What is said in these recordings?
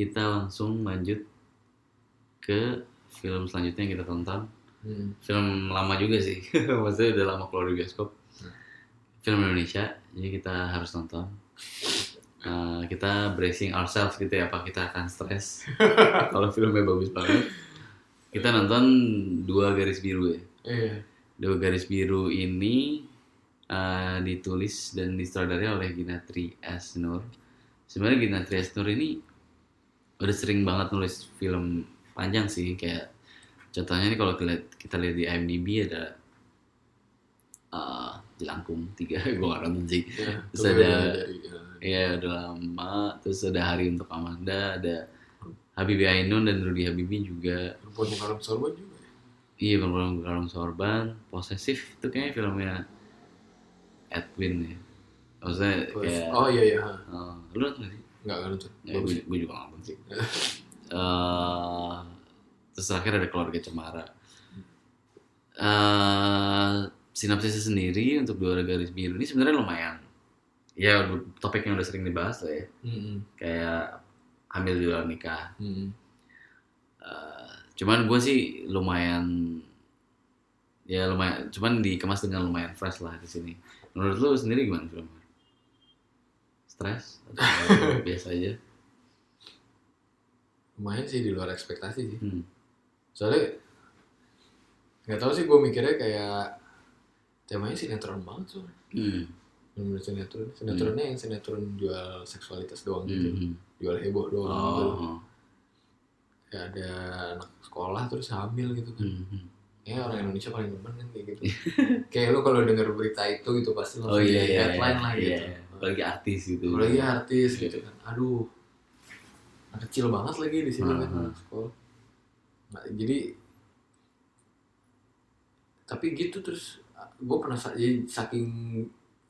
kita langsung lanjut ke film selanjutnya yang kita tonton. Hmm. Film lama juga sih, maksudnya udah lama keluar di bioskop. Hmm. Film Indonesia, jadi kita harus nonton. Uh, kita bracing ourselves gitu ya, apa kita akan stres kalau filmnya bagus banget. Kita nonton dua garis biru ya. Iya. Dua garis biru ini uh, ditulis dan disutradarai oleh Ginatri S. Nur. Sebenarnya Ginatri S. Nur ini udah sering banget nulis film panjang sih kayak contohnya nih kalau kita lihat, kita lihat di IMDb ada uh, Jelangkung tiga gue gak nonton sih Iya. Terus ada- ya. Udah lama terus ada Hari untuk Amanda ada Habibie Ainun dan Rudy Habibie juga Perempuan Mukarram Sorban juga ya? Iya perempuan berkalung sorban, posesif itu kayaknya filmnya Edwin ya. Maksudnya kayak, Oh iya iya. eh, lu nonton sih? Nggak nggak nonton. Ya, gue, gue juga nonton sih. Eh, terus terakhir ada keluarga cemara. Eh, sinopsisnya sendiri untuk dua garis biru ini sebenarnya lumayan. Ya topik yang udah sering dibahas lah ya. Hmm, Kayak hamil di luar nikah. hmm, hmm. Eh, cuman gue sih lumayan ya lumayan cuman dikemas dengan lumayan fresh lah di sini menurut lu sendiri gimana filmnya stres atau biasa aja Lumayan sih di luar ekspektasi sih. hmm. Soalnya nggak tahu sih gue mikirnya kayak temanya sinetron banget soalnya. Hmm. Bener sinetron. Sinetronnya yang sinetron jual seksualitas doang gitu. Hmm. Jual heboh doang gitu. oh Kayak ada anak sekolah terus hamil gitu kan. Hmm. Ya orang Indonesia paling demen kan kayak gitu. kayak lu kalau denger berita itu gitu pasti oh langsung iya jadi iya headline iya, lah iya. Gitu. apalagi artis gitu Apalagi artis gitu kan. Aduh. Anak kecil banget lagi di sini kan anak sekolah. Nah, jadi tapi gitu terus gue pernah jadi saking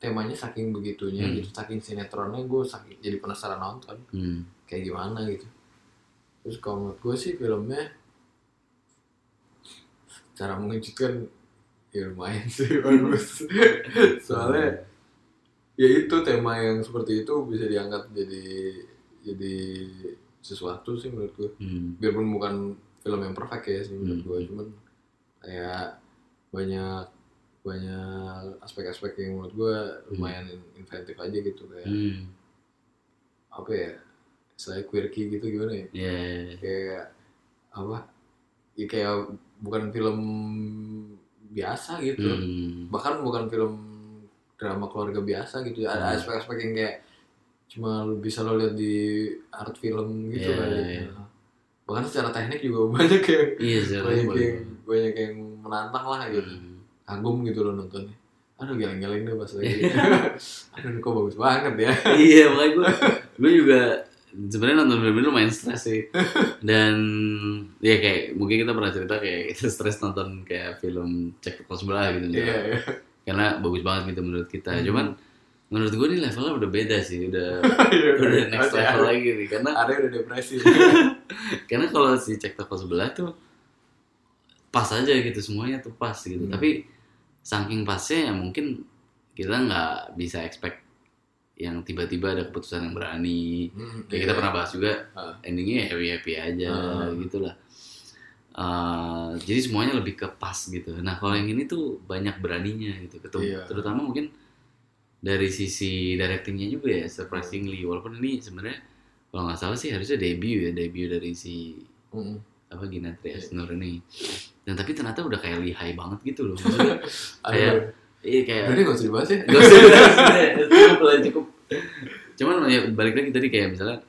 temanya saking begitunya Hmm. gitu saking sinetronnya gue saking jadi penasaran nonton hmm. kayak gimana gitu terus kalau menurut gue sih filmnya cara mengejutkan ya lumayan sih bagus soalnya ya itu tema yang seperti itu bisa diangkat jadi jadi sesuatu sih menurut gue Hmm. biarpun bukan film yang perfect ya sih menurut Hmm. gue cuman kayak banyak banyak aspek-aspek yang menurut gue lumayan inventif aja gitu kayak Hmm. apa ya saya quirky gitu gimana ya Iya. kayak apa ya kayak bukan film biasa gitu Hmm. bahkan bukan film drama keluarga biasa gitu ya. Ada Hmm. aspek-aspek yang kayak cuma bisa lo lihat di art film gitu Iya, kali. iya. bahkan secara teknik juga banyak yang Iya sih. banyak yang banyak. yang menantang lah gitu. Hmm. kagum gitu lo nontonnya. Aduh geleng-geleng deh pas lagi. Aduh ini kok bagus banget ya. Iya makanya gue gue juga sebenarnya nonton film ini lumayan stres sih. Dan ya kayak mungkin kita pernah cerita kayak kita stres nonton kayak film cek toko sebelah gitu iya iya karena bagus banget gitu menurut kita Hmm. cuman menurut gue nih levelnya udah beda sih udah Iya, udah next level lagi nih karena ada udah depresi karena kalau si cek toko sebelah tuh pas aja gitu semuanya tuh pas gitu Hmm. tapi saking pasnya ya mungkin kita nggak bisa expect yang tiba-tiba ada keputusan yang berani Hmm, kayak kita iya. pernah bahas juga Ah. endingnya happy happy aja Ah. gitu lah Eh, jadi semuanya lebih ke pas gitu. Nah kalau yang ini tuh banyak beraninya gitu. Ketum- Iya. terutama mungkin dari sisi directingnya juga ya surprisingly. Walaupun ini sebenarnya kalau nggak salah sih harusnya debut ya debut dari si Mm-mm. apa Ginatri Asnur ini. Dan tapi ternyata udah kayak lihai banget gitu loh. Maksudnya kayak iya kayak Udah deh gak usah dibahas ya. Gak usah dibahas, udah, cukup lah cukup. Cuman ya balik lagi tadi kayak misalnya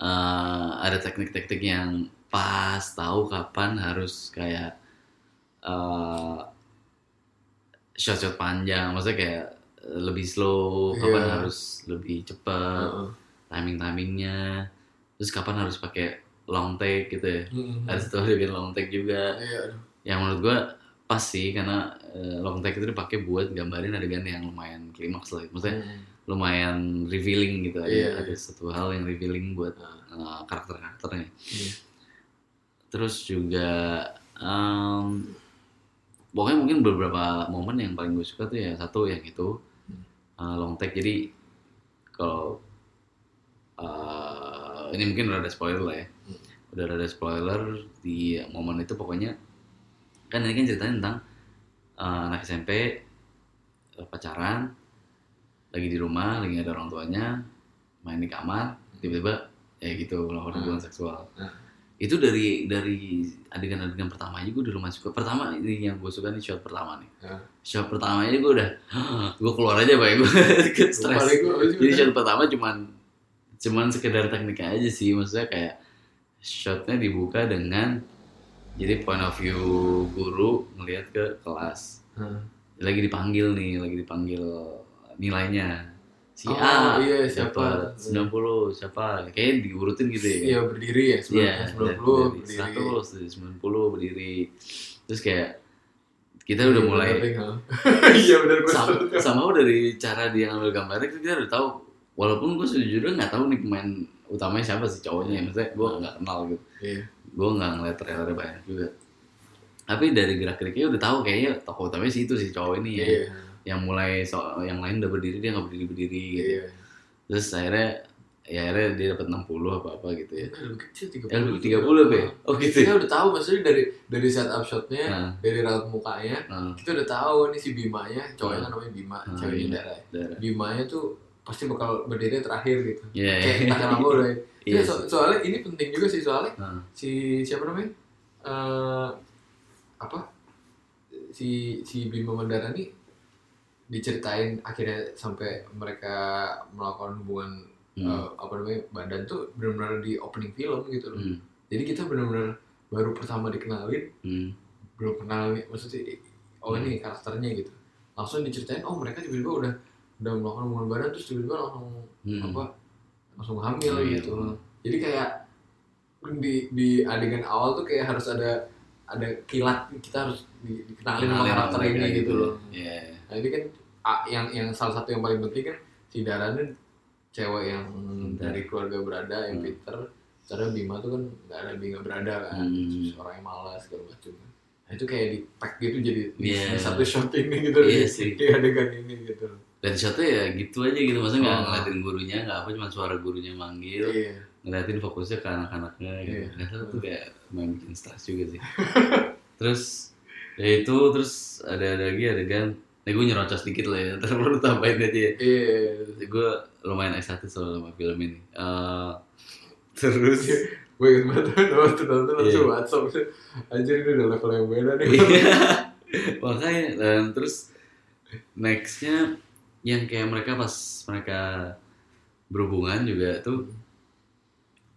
eh, ada teknik-teknik yang pas tahu kapan harus kayak eh, shot-shot panjang maksudnya kayak eh, lebih slow kapan Iya. harus lebih cepat Heeh. timing-timingnya terus kapan harus pakai long take gitu ya Mm-mm. ada satu adegan long take juga Iya, aduh. yang menurut gua pas sih karena eh, long take itu dipakai buat gambarin adegan yang lumayan klimaks lah maksudnya Mm. lumayan revealing gitu ada, Iya, ada satu hal yang revealing buat Nah, eh, karakter-karakternya iya. Terus juga em, pokoknya mungkin beberapa momen yang paling gue suka tuh ya satu yang itu Hmm. eh, long take jadi kalau eh, ini mungkin udah ada spoiler lah ya udah ada spoiler di momen itu pokoknya kan ini kan ceritanya tentang eh, anak SMP pacaran lagi di rumah lagi ada orang tuanya main di kamar tiba-tiba ya gitu melakukan Hmm. hubungan seksual Hmm. Itu dari dari adegan-adegan pertama aja gue udah lumayan suka. Pertama ini yang gue suka nih shot pertama nih. Hmm. shot pertama aja gue udah gue keluar aja pak gue Lupa stres jadi shot pertama cuman cuman sekedar tekniknya aja sih. Maksudnya kayak shotnya dibuka dengan jadi point of view guru ngelihat ke kelas. Hmm. lagi dipanggil nih lagi dipanggil nilainya si Oh, A iya, siapa siapa? 90 siapa kayak diurutin gitu ya Iya berdiri ya, Iya, 90 dari- berdiri. dari 100 90 berdiri. Terus kayak kita udah Iya, mulai? Iya benar sama, sama dari cara dia ngambil gambarnya kita udah tahu walaupun gue sejujurnya nggak tahu nih pemain utamanya siapa sih cowoknya maksudnya gue nggak kenal gitu Iya. gue nggak ngeliat trailernya banyak juga tapi dari gerak geriknya udah tahu kayaknya tokoh utamanya sih itu si cowok ini ya Iya. Yang mulai so yang lain udah berdiri dia nggak berdiri berdiri gitu Iya. terus akhirnya ya akhirnya dia dapat 60 apa apa gitu ya Lebih kecil 30. Ya, lebih 30 be oh gitu Kita ya udah tahu maksudnya dari dari setup shotnya, Nah. dari raut mukanya, Nah, kita udah tahu nih si Bimanya, cowoknya kan namanya Bima, Hmm, ceweknya iya. Dara. darah. Bimanya tuh pasti bakal berdiri terakhir gitu. Iya, Kayak iya. tak lama udah. Iya Iya, so- soalnya ini penting juga sih soalnya Nah, si siapa namanya? Eh apa? Si si Bima Mandara nih diceritain akhirnya sampai mereka melakukan hubungan hmm, eh, apa namanya badan tuh benar-benar di opening film gitu loh. hmm, Jadi kita benar-benar baru pertama dikenalin, hmm, belum kenal maksudnya oh ini karakternya gitu. Langsung diceritain, oh mereka tiba-tiba udah udah melakukan hubungan badan terus tiba-tiba langsung hmm. apa langsung hamil Hamil. gitu. Jadi kayak di di adegan awal tuh kayak harus ada ada kilat kita harus di, dikenalin sama karakter ini mereka gitu loh. Iya. Nah ini kan yang yang salah satu yang paling penting kan si Dara ini cewek yang dari keluarga berada yang Hmm. pinter. Karena Bima tuh kan nggak ada Bima berada kan, Hmm. orang yang malas segala macam. Nah itu kayak di pack gitu jadi di- di satu shot ini gitu Iya di, sih. di adegan ini gitu. Dan shotnya ya gitu aja gitu, maksudnya nggak Oh. ngeliatin gurunya, nggak apa, cuma suara gurunya manggil, Iya. ngeliatin fokusnya ke anak-anaknya gitu. Iya. Nggak tahu tuh kayak main bikin stres juga sih. terus ya itu terus ada ada lagi adegan, nah gue nyerocos dikit lah ya, terus perlu tambahin aja ya. Iya. Gue lumayan excited soal sama film ini. Eh, terus gue inget banget waktu nonton langsung Iya. WhatsApp anjir ini udah level yang beda nih Iya. Makanya dan terus nextnya yang kayak mereka pas mereka berhubungan juga tuh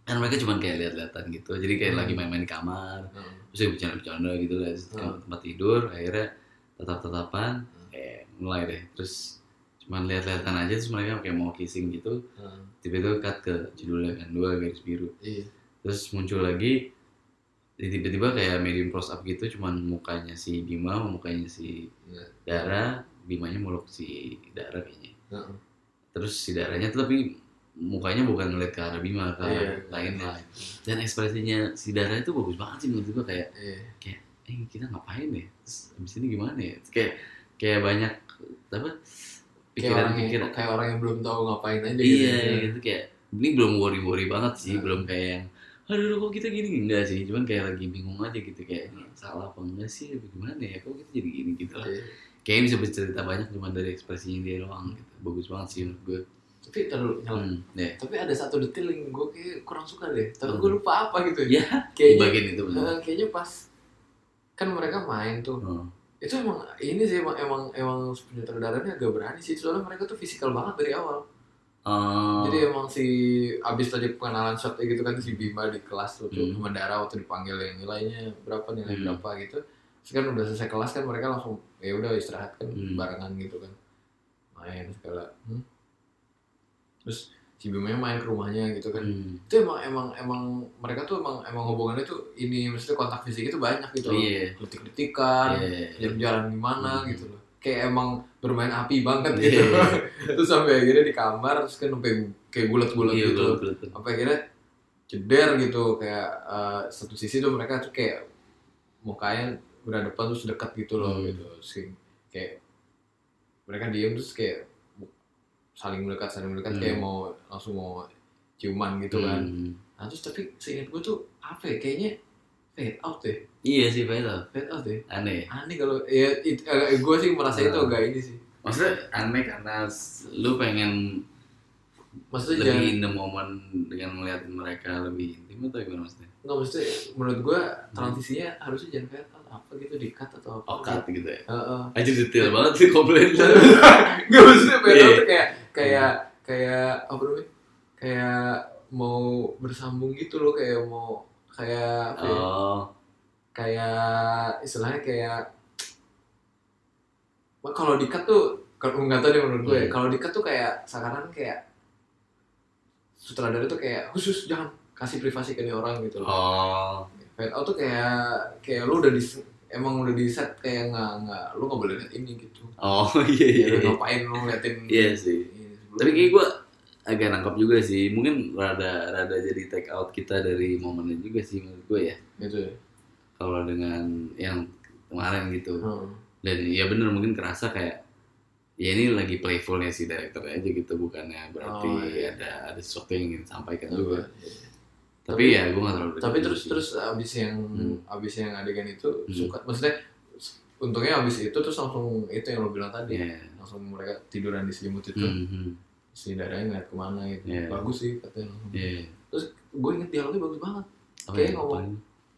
kan mereka cuma kayak lihat-lihatan gitu jadi kayak Hmm. lagi main-main di kamar Hmm. terus ya bercanda-bercanda gitu lah di Hmm. tempat tidur akhirnya tetap-tetapan Hmm. Kayak mulai deh. Terus cuman lihat-lihatan aja terus mereka kayak mau kissing gitu. Hmm. tiba-tiba cut ke judulnya kan dua garis biru. Iya. Terus muncul lagi tiba-tiba kayak medium close up gitu cuman mukanya si Bima mukanya si Iya. Dara Bimanya muluk si Dara kayaknya. Heeh. terus si Daranya tuh tapi mukanya bukan ngeliat ke arah Bima ke arah Iya. lainnya dan ekspresinya si Dara itu bagus banget sih menurut gua kayak iya. eh kita ngapain ya? Terus abis ini gimana ya? Terus kayak kayak banyak apa? Kayak pikiran-pikiran kayak orang yang belum tahu ngapain aja iya gitu gitu kayak ini belum worry worry banget sih Nah. belum kayak yang aduh kok kita gini? Enggak sih cuman kayak lagi bingung aja gitu kayak ini salah apa enggak sih? Gimana ya? Kok kita jadi gini? Gitu lah. Iya. kayak bisa bercerita banyak cuma dari ekspresinya dia doang gitu. Bagus banget sih menurut gue tapi terlalu hmm, ya. tapi ada satu detail yang gue kayak kurang suka deh. Tapi Hmm. gue lupa apa gitu ya. Di kayaknya bagian itu benar kayaknya pas kan mereka main tuh. Hmm. Itu emang ini sih emang emang emang penyutradaranya agak berani sih soalnya mereka tuh fisikal banget dari awal Oh, Jadi emang si abis tadi pengenalan shotnya gitu kan si Bima di kelas tuh Hmm. cuma darah waktu dipanggil yang nilainya berapa nilai Hmm. berapa gitu. Kan udah selesai kelas kan mereka langsung ya udah istirahat kan Hmm. barengan gitu kan main segala. Hmm. Terus Bima main ke rumahnya gitu kan. hmm. Itu emang emang emang mereka tuh emang emang hubungannya tuh ini maksudnya kontak fisik itu banyak gitu. loh. iya Detik-detikan, Iya. jalan-jalan gimana Hmm. gitu loh. Kayak emang bermain api banget Iya, gitu. iya. terus sampai akhirnya di kamar terus kan sampai kayak bulat-bulat Iya, gitu sampai akhirnya jeder gitu kayak eh, satu sisi tuh mereka tuh kayak mukanya udah depan terus dekat gitu loh Hmm. gitu Terus kayak- kayak mereka diem terus kayak saling mendekat saling mendekat Hmm. kayak mau langsung mau ciuman gitu kan Hmm. nah terus tapi seingat gue tuh apa ya kayaknya fade out deh Iya sih Faisal. fade out deh Aneh. aneh kalau ya it, gue sih merasa itu Ah. agak ini sih Maksudnya aneh karena lu pengen maksudnya lebih jangan in the moment dengan melihatin mereka lebih intim atau gimana maksudnya? nggak maksudnya menurut gue transisinya harusnya jangan fade out apa gitu di cut atau apa Oh cut gitu ya. Heeh. Aja detail banget sih komplain lu. Gak maksudnya fade out Iya. tuh kayak kayak kayak apa namanya kayak mau bersambung gitu loh kayak mau kayak apa ya? Oh. kayak istilahnya kayak kalau di cut tuh kalau nggak tahu deh menurut gue ya, Hmm. kalau di cut tuh kayak sekarang kayak sutradara tuh kayak khusus jangan kasih privasi ke nih orang gitu loh. Oh. Fade out tuh kayak kayak lu udah di emang udah di set kayak nggak nggak lu nggak boleh lihat ini gitu. Oh iya iya. Ya, iya. ngapain lu ngeliatin Iya sih. Tapi kayak gue agak nangkap juga sih. Mungkin rada rada jadi take out kita dari momennya juga sih menurut gue ya. gitu ya. Kalau dengan yang kemarin gitu. Hmm. Dan ya bener mungkin kerasa kayak ya ini lagi playfulnya si director aja gitu bukannya berarti Oh, iya. ada ada sesuatu yang ingin disampaikan juga. Iya. Tapi, ya gue gak terlalu tapi terus sih. terus abis yang Hmm. abis yang adegan itu Hmm. suka maksudnya untungnya abis itu terus langsung itu yang lo bilang tadi Iya. langsung mereka tiduran di selimut itu Hmm, hmm. si darahnya ngeliat ke mana gitu Iya. bagus sih katanya langsung Iya. terus gue inget dialognya bagus banget Apa Kayak ya, ngomong,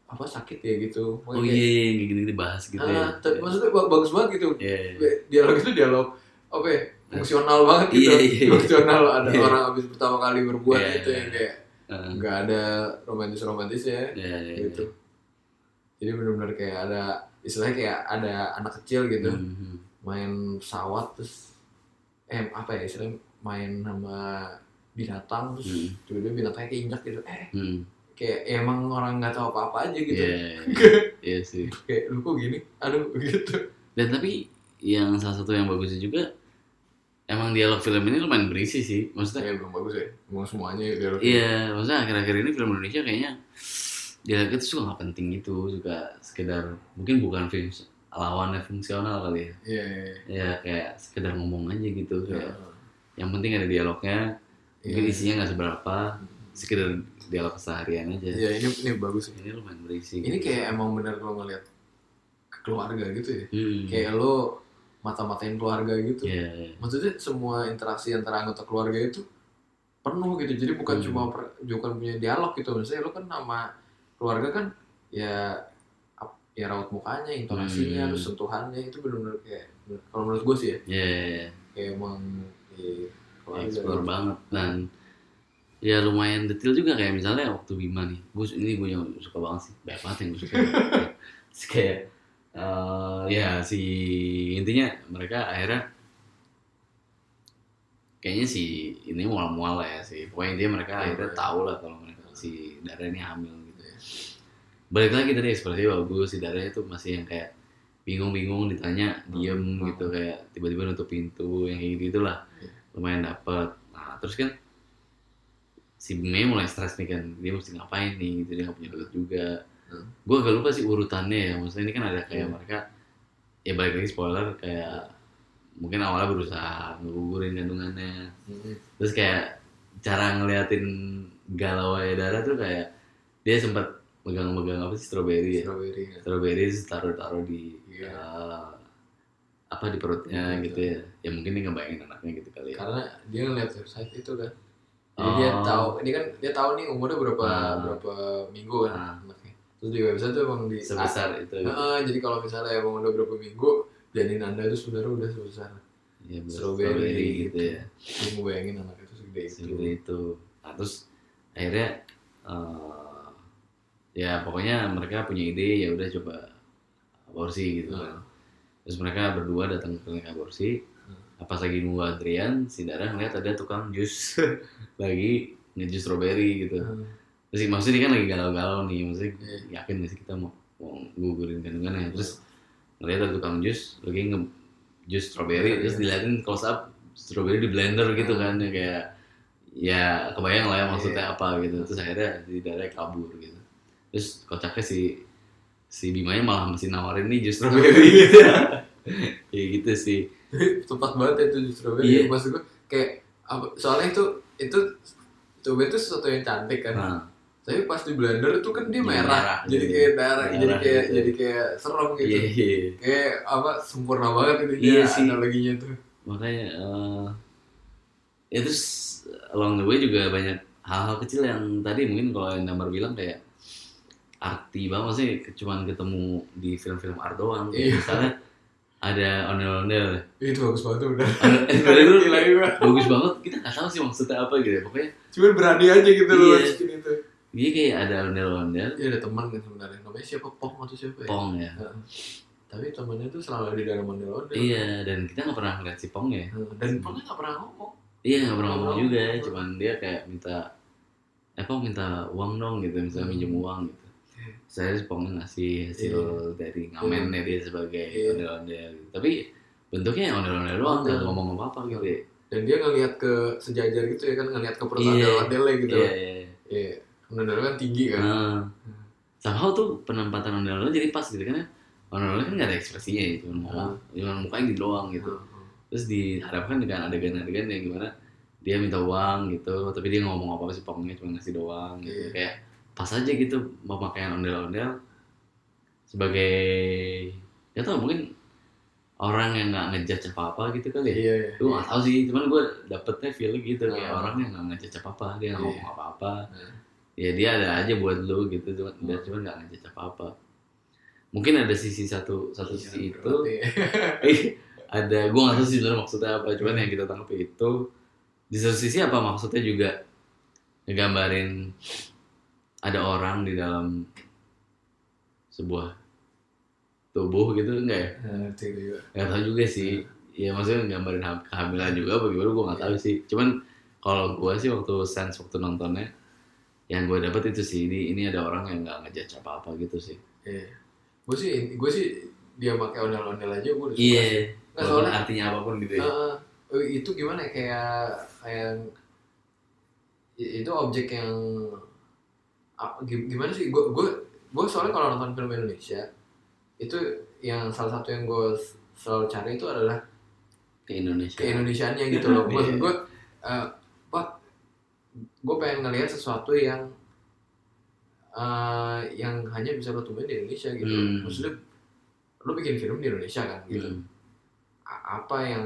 apa? sakit ya gitu Oh iya, iya, kayak gini dibahas gitu ya. ah, tapi maksudnya ba- bagus banget gitu Iya, iya. dialog itu dialog apa ya fungsional banget gitu Iya, iya, iya. fungsional ada Iya. orang abis pertama kali berbuat Iya, gitu iya. yang kayak Heeh. nggak ada romantis romantisnya Iya, iya, iya. gitu jadi benar-benar kayak ada istilahnya kayak ada anak kecil gitu Hmm, hmm. main pesawat terus eh apa ya istilahnya main sama binatang terus Hmm. tiba-tiba binatangnya keinjak gitu eh Hmm. kayak emang orang nggak tahu apa-apa aja gitu Iya, iya, iya sih. kayak lu kok gini aduh gitu Dan tapi yang salah satu yang bagusnya juga emang dialog film ini lumayan berisi sih. Maksudnya saya belum bagus ya emang semuanya dialog iya, maksudnya akhir-akhir ini film Indonesia kayaknya dialog itu suka nggak penting gitu, suka sekedar mungkin bukan film lawannya fungsional kali ya. iya iya iya. Ya kayak sekedar ngomong aja gitu. Iya. Kayak yang penting ada dialognya. Mungkin Iya. isinya nggak seberapa, sekedar dialog keseharian aja. Iya, ini ini bagus Ini lumayan berisi. ini gitu. kayak emang bener lo ngeliat keluarga gitu ya Hmm. kayak lo mata-matain keluarga gitu Iya, iya. maksudnya semua interaksi antara anggota keluarga itu penuh gitu jadi bukan Hmm. cuma per- bukan punya dialog gitu maksudnya lo kan sama keluarga kan ya ya raut mukanya intonasinya Hmm. terus sentuhannya itu benar-benar kayak kalau menurut gue sih ya Iya, iya, iya. kayak emang ya, keluarga explore gitu. banget dan ya lumayan detail juga kayak misalnya waktu Bima nih gue ini gue yang suka banget sih banyak banget yang gue suka kayak eh, ya si intinya mereka akhirnya kayaknya si ini mual-mual lah ya sih pokoknya intinya mereka Iya, akhirnya iya. tahu lah kalau mereka si Dara ini hamil gitu balik lagi tadi ekspresi bagus si Dara itu masih yang kayak bingung-bingung ditanya diem Hmm. gitu kayak tiba-tiba nutup pintu yang kayak gitu lah Iya. lumayan dapet nah terus kan si Mei mulai stres nih kan dia mesti ngapain nih gitu dia nggak punya duit juga Hmm. gue agak lupa sih urutannya ya maksudnya ini kan ada kayak Hmm. mereka ya balik lagi spoiler kayak mungkin awalnya berusaha ngegugurin kandungannya Mm-mm. terus kayak cara ngeliatin galau darah tuh kayak dia sempat megang-megang apa sih strawberry ya strawberry ya. terus taruh-taruh di Iya. eh, apa di perutnya Iya, gitu ya ya mungkin dia ngebayangin anaknya gitu kali ya karena dia ngeliat website itu kan jadi dia Oh. tahu ini kan dia tahu nih umurnya berapa Ah. berapa minggu kan Ah. Terus di website tuh emang di sebesar itu. Heeh, jadi kalau misalnya emang udah berapa minggu janin anda itu sebenarnya udah sebesar ya, strawberry gitu ya. dia mau bayangin anak itu segede itu. Segede itu. Nah, terus akhirnya eh, ya pokoknya mereka punya ide ya udah coba aborsi gitu kan. Nah, terus mereka berdua datang ke klinik aborsi. Hmm. pas lagi nunggu antrian si Dara ngeliat ada tukang jus lagi ngejus strawberry gitu. Nah, terus maksudnya dia kan lagi galau-galau nih maksudnya Iya. yakin gak sih kita mau mau gugurin kandungannya terus ngeliat ada tukang jus lagi nge jus strawberry Iya. terus diliatin close up strawberry di blender gitu kan ya kayak ya kebayang lah ya maksudnya Iya. apa gitu. Terus akhirnya si Dara kabur gitu. Terus kocaknya si si Bimanya malah mesti nawarin nih jus strawberry gitu. Ya gitu sih. Tepat banget ya itu jus strawberry. Iya. maksud gue kayak soalnya itu itu itu coba itu sesuatu yang cantik kan. Nah, tapi pas di blender itu kan dia merah, merah, jadi kayak darah jadi merah kayak gitu. jadi kayak serem gitu iya, iya. kayak apa sempurna banget itu Iya dia sih. analoginya tuh makanya eh ya terus along the way juga banyak hal-hal kecil yang tadi mungkin kalau yang Damar bilang kayak arti banget maksudnya cuman ketemu di film-film art doang kayak Iya. misalnya ada ondel-ondel itu bagus banget udah bagus banget kita nggak tahu sih maksudnya apa gitu ya pokoknya cuman berani aja gitu loh Iya. masukin itu dia kayak ada ondel-ondel. Dia ada teman kan sebenarnya. Namanya siapa? Pong atau siapa ya? Pong ya. Tapi temannya tuh selalu di dalam ondel ondel iya dan kita nggak pernah ngeliat si pong ya. Dan Pongnya nggak pernah ngomong. Iya nggak pernah ngomong Ngomong. juga. cuman dia kayak minta eh pong minta uang dong gitu. Misalnya Hmm. minjem uang gitu. Saya si pongnya ngasih hasil dari ngamennya dia sebagai Iya. ondel-ondel gitu. tapi bentuknya yang ondel-ondel doang nggak ngomong apa-apa gitu. Ya dan dia ngelihat ke sejajar gitu ya kan ngelihat ke perut Iya. ondel-ondelnya gitu iya iya. Iya ondel kan tinggi kan Nah, somehow tuh penempatan ondel-ondel jadi pas gitu kan ya ondel-ondel kan nggak ada ekspresinya ya cuma ngomong cuma mukanya gitu doang gitu Heeh. terus dihadapkan dengan adegan-adegan yang gimana dia minta uang gitu tapi dia ngomong apa-apa sih pokoknya cuma ngasih doang gitu Iya. kayak pas aja gitu pemakaian ondel-ondel sebagai ya tau mungkin orang yang nggak ngejudge apa apa gitu kali ya iya iya gue nggak tahu sih cuman gue dapetnya feel gitu kayak Ah. orang yang nggak ngejudge apa apa dia nggak Iya. ngomong apa apa Nah. Ya dia ada aja buat lu gitu cuman dia cuman nggak ngejudge apa apa mungkin ada sisi satu satu Iya, sisi itu. ada gue nggak tahu sih sebenarnya maksudnya apa cuman yang kita tangkap itu di satu sisi apa maksudnya juga ngegambarin ada orang di dalam sebuah tubuh gitu enggak ya? Nah, ngerti juga. Nggak tahu juga sih. Ya maksudnya nggambarin ham- kehamilan juga apa gimana gue nggak tahu sih. Cuman kalau gue sih waktu sense waktu nontonnya yang gue dapet itu sih ini ini ada orang yang nggak ngejudge apa apa gitu sih iya gue sih gue sih dia pakai ondel-ondel aja gue udah suka iya sih. Nggak, walaupun soalnya- artinya apa pun gitu ya Heeh. Eh, itu gimana ya, kayak kayak itu objek yang gimana sih gue gue gue soalnya kalau nonton film Indonesia itu yang salah satu yang gue selalu cari itu adalah ke Indonesia keindonesiaannya gitu loh Iya. maksud gue eh pak gue pengen ngelihat sesuatu yang eh yang hanya bisa lo temuin di Indonesia gitu Hmm. maksudnya lo bikin film di Indonesia kan gitu Hmm. Apa yang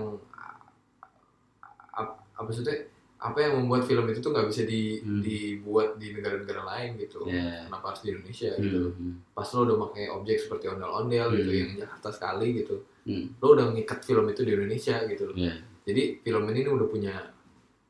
apa maksudnya apa yang membuat film itu tuh nggak bisa di, Hmm. dibuat di negara-negara lain gitu Iya. kenapa harus di Indonesia Hmm. gitu pas lo udah pakai objek seperti ondel-ondel gitu Hmm. yang Jakarta sekali gitu Hmm. lo udah ngikat film itu di Indonesia gitu Iya. jadi film ini udah punya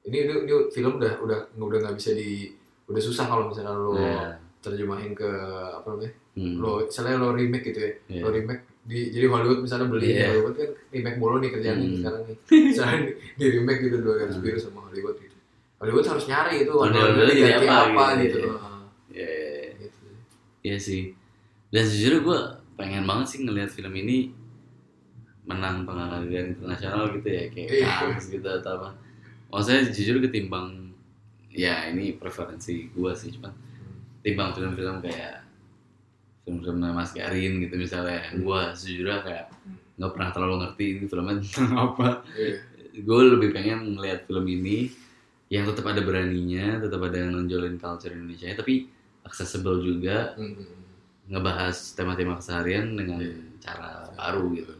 ini ini, ini film udah udah udah nggak bisa di udah susah kalau misalnya lo Iya. terjemahin ke apa namanya Hmm. lo misalnya lo remake gitu ya Iya. lo remake di jadi Hollywood misalnya beli Iya. Hollywood kan remake mulu nih kerjaan Hmm. sekarang nih misalnya di, di remake gitu dua garis biru sama Hollywood gitu Hollywood harus nyari itu ondel jadi ganti apa apa, gitu, gitu, iya. Heeh, Iya, iya, iya. gitu. Iya sih. Dan sejujurnya gue pengen banget sih ngelihat film ini menang penghargaan internasional gitu ya kayak Iya. Cannes gitu atau apa. Maksudnya jujur ketimbang ya ini preferensi gue sih cuman timbang film-film kayak film-film Mas Garin gitu misalnya gue sejujurnya kayak nggak pernah terlalu ngerti ini filmnya tentang apa Iya. gue lebih pengen ngelihat film ini yang tetap ada beraninya tetap ada yang nonjolin culture Indonesia tapi accessible juga Hmm, hmm, hmm. ngebahas tema-tema keseharian dengan Iya. cara baru gitu.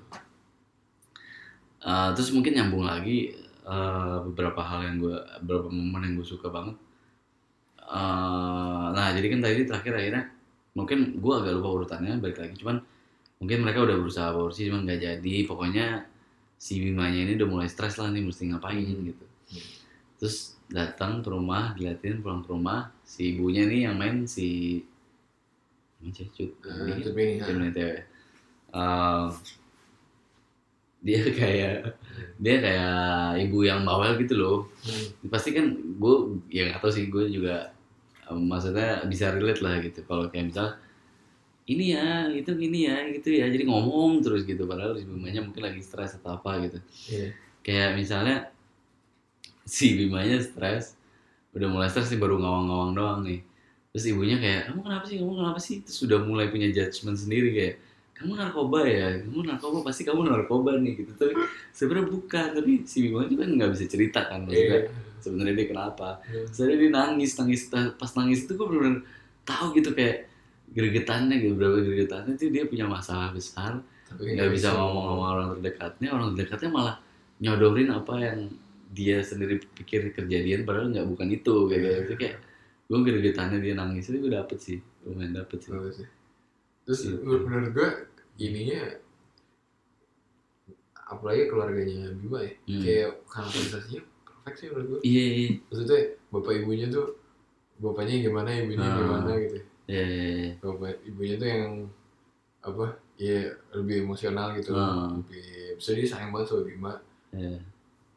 Uh, terus mungkin nyambung lagi uh, beberapa hal yang gue, beberapa momen yang gue suka banget. Uh, nah jadi kan tadi terakhir akhirnya mungkin gue agak lupa urutannya balik lagi. Cuman mungkin mereka udah berusaha aborsi cuman nggak jadi. Pokoknya si Bimanya ini udah mulai stres lah nih mesti ngapain gitu. Terus datang ke rumah diliatin pulang ke rumah si ibunya nih yang main si sih, Cut? Eh, Dia- Cut Bini, Cut dia kayak dia kayak ibu yang bawel gitu loh. Hmm. pasti kan gue ya nggak tahu sih gue juga um, maksudnya bisa relate lah gitu. Kalau kayak misal ini ya itu gini ya gitu ya. Jadi ngomong terus gitu. Padahal si bimanya mungkin lagi stres atau apa gitu. Iya. kayak misalnya si bimanya stres udah mulai stres nih baru ngawang-ngawang doang nih. Terus ibunya kayak kamu kenapa sih? Kamu kenapa sih? Terus udah mulai punya judgement sendiri kayak kamu narkoba ya? Kamu narkoba pasti kamu narkoba nih gitu. Tapi sebenarnya bukan tapi si bimanya juga nggak bisa cerita kan maksudnya Iya. sebenarnya dia kenapa. Iya. saya dia nangis nangis pas nangis itu gue bener-bener tahu gitu kayak gregetannya gitu berapa gregetannya itu dia punya masalah besar nggak bisa ngomong sama orang terdekatnya orang terdekatnya malah nyodorin apa yang dia sendiri pikir kejadian padahal nggak bukan itu kayak gitu itu kayak gue gregetannya dia nangis itu gue dapet sih lumayan dapet sih. Sih. Terus Gitu. menurut, gue ininya apalagi keluarganya Bima ya Hmm. kayak karakterisasinya perfect sih menurut gue. iya iya Maksudnya bapak ibunya tuh bapaknya gimana ibunya Ah. gimana gitu. iya iya, iya. Bapak ibunya tuh yang apa ya lebih emosional gitu Ah. lebih bisa dia sayang banget sama Bima Iya.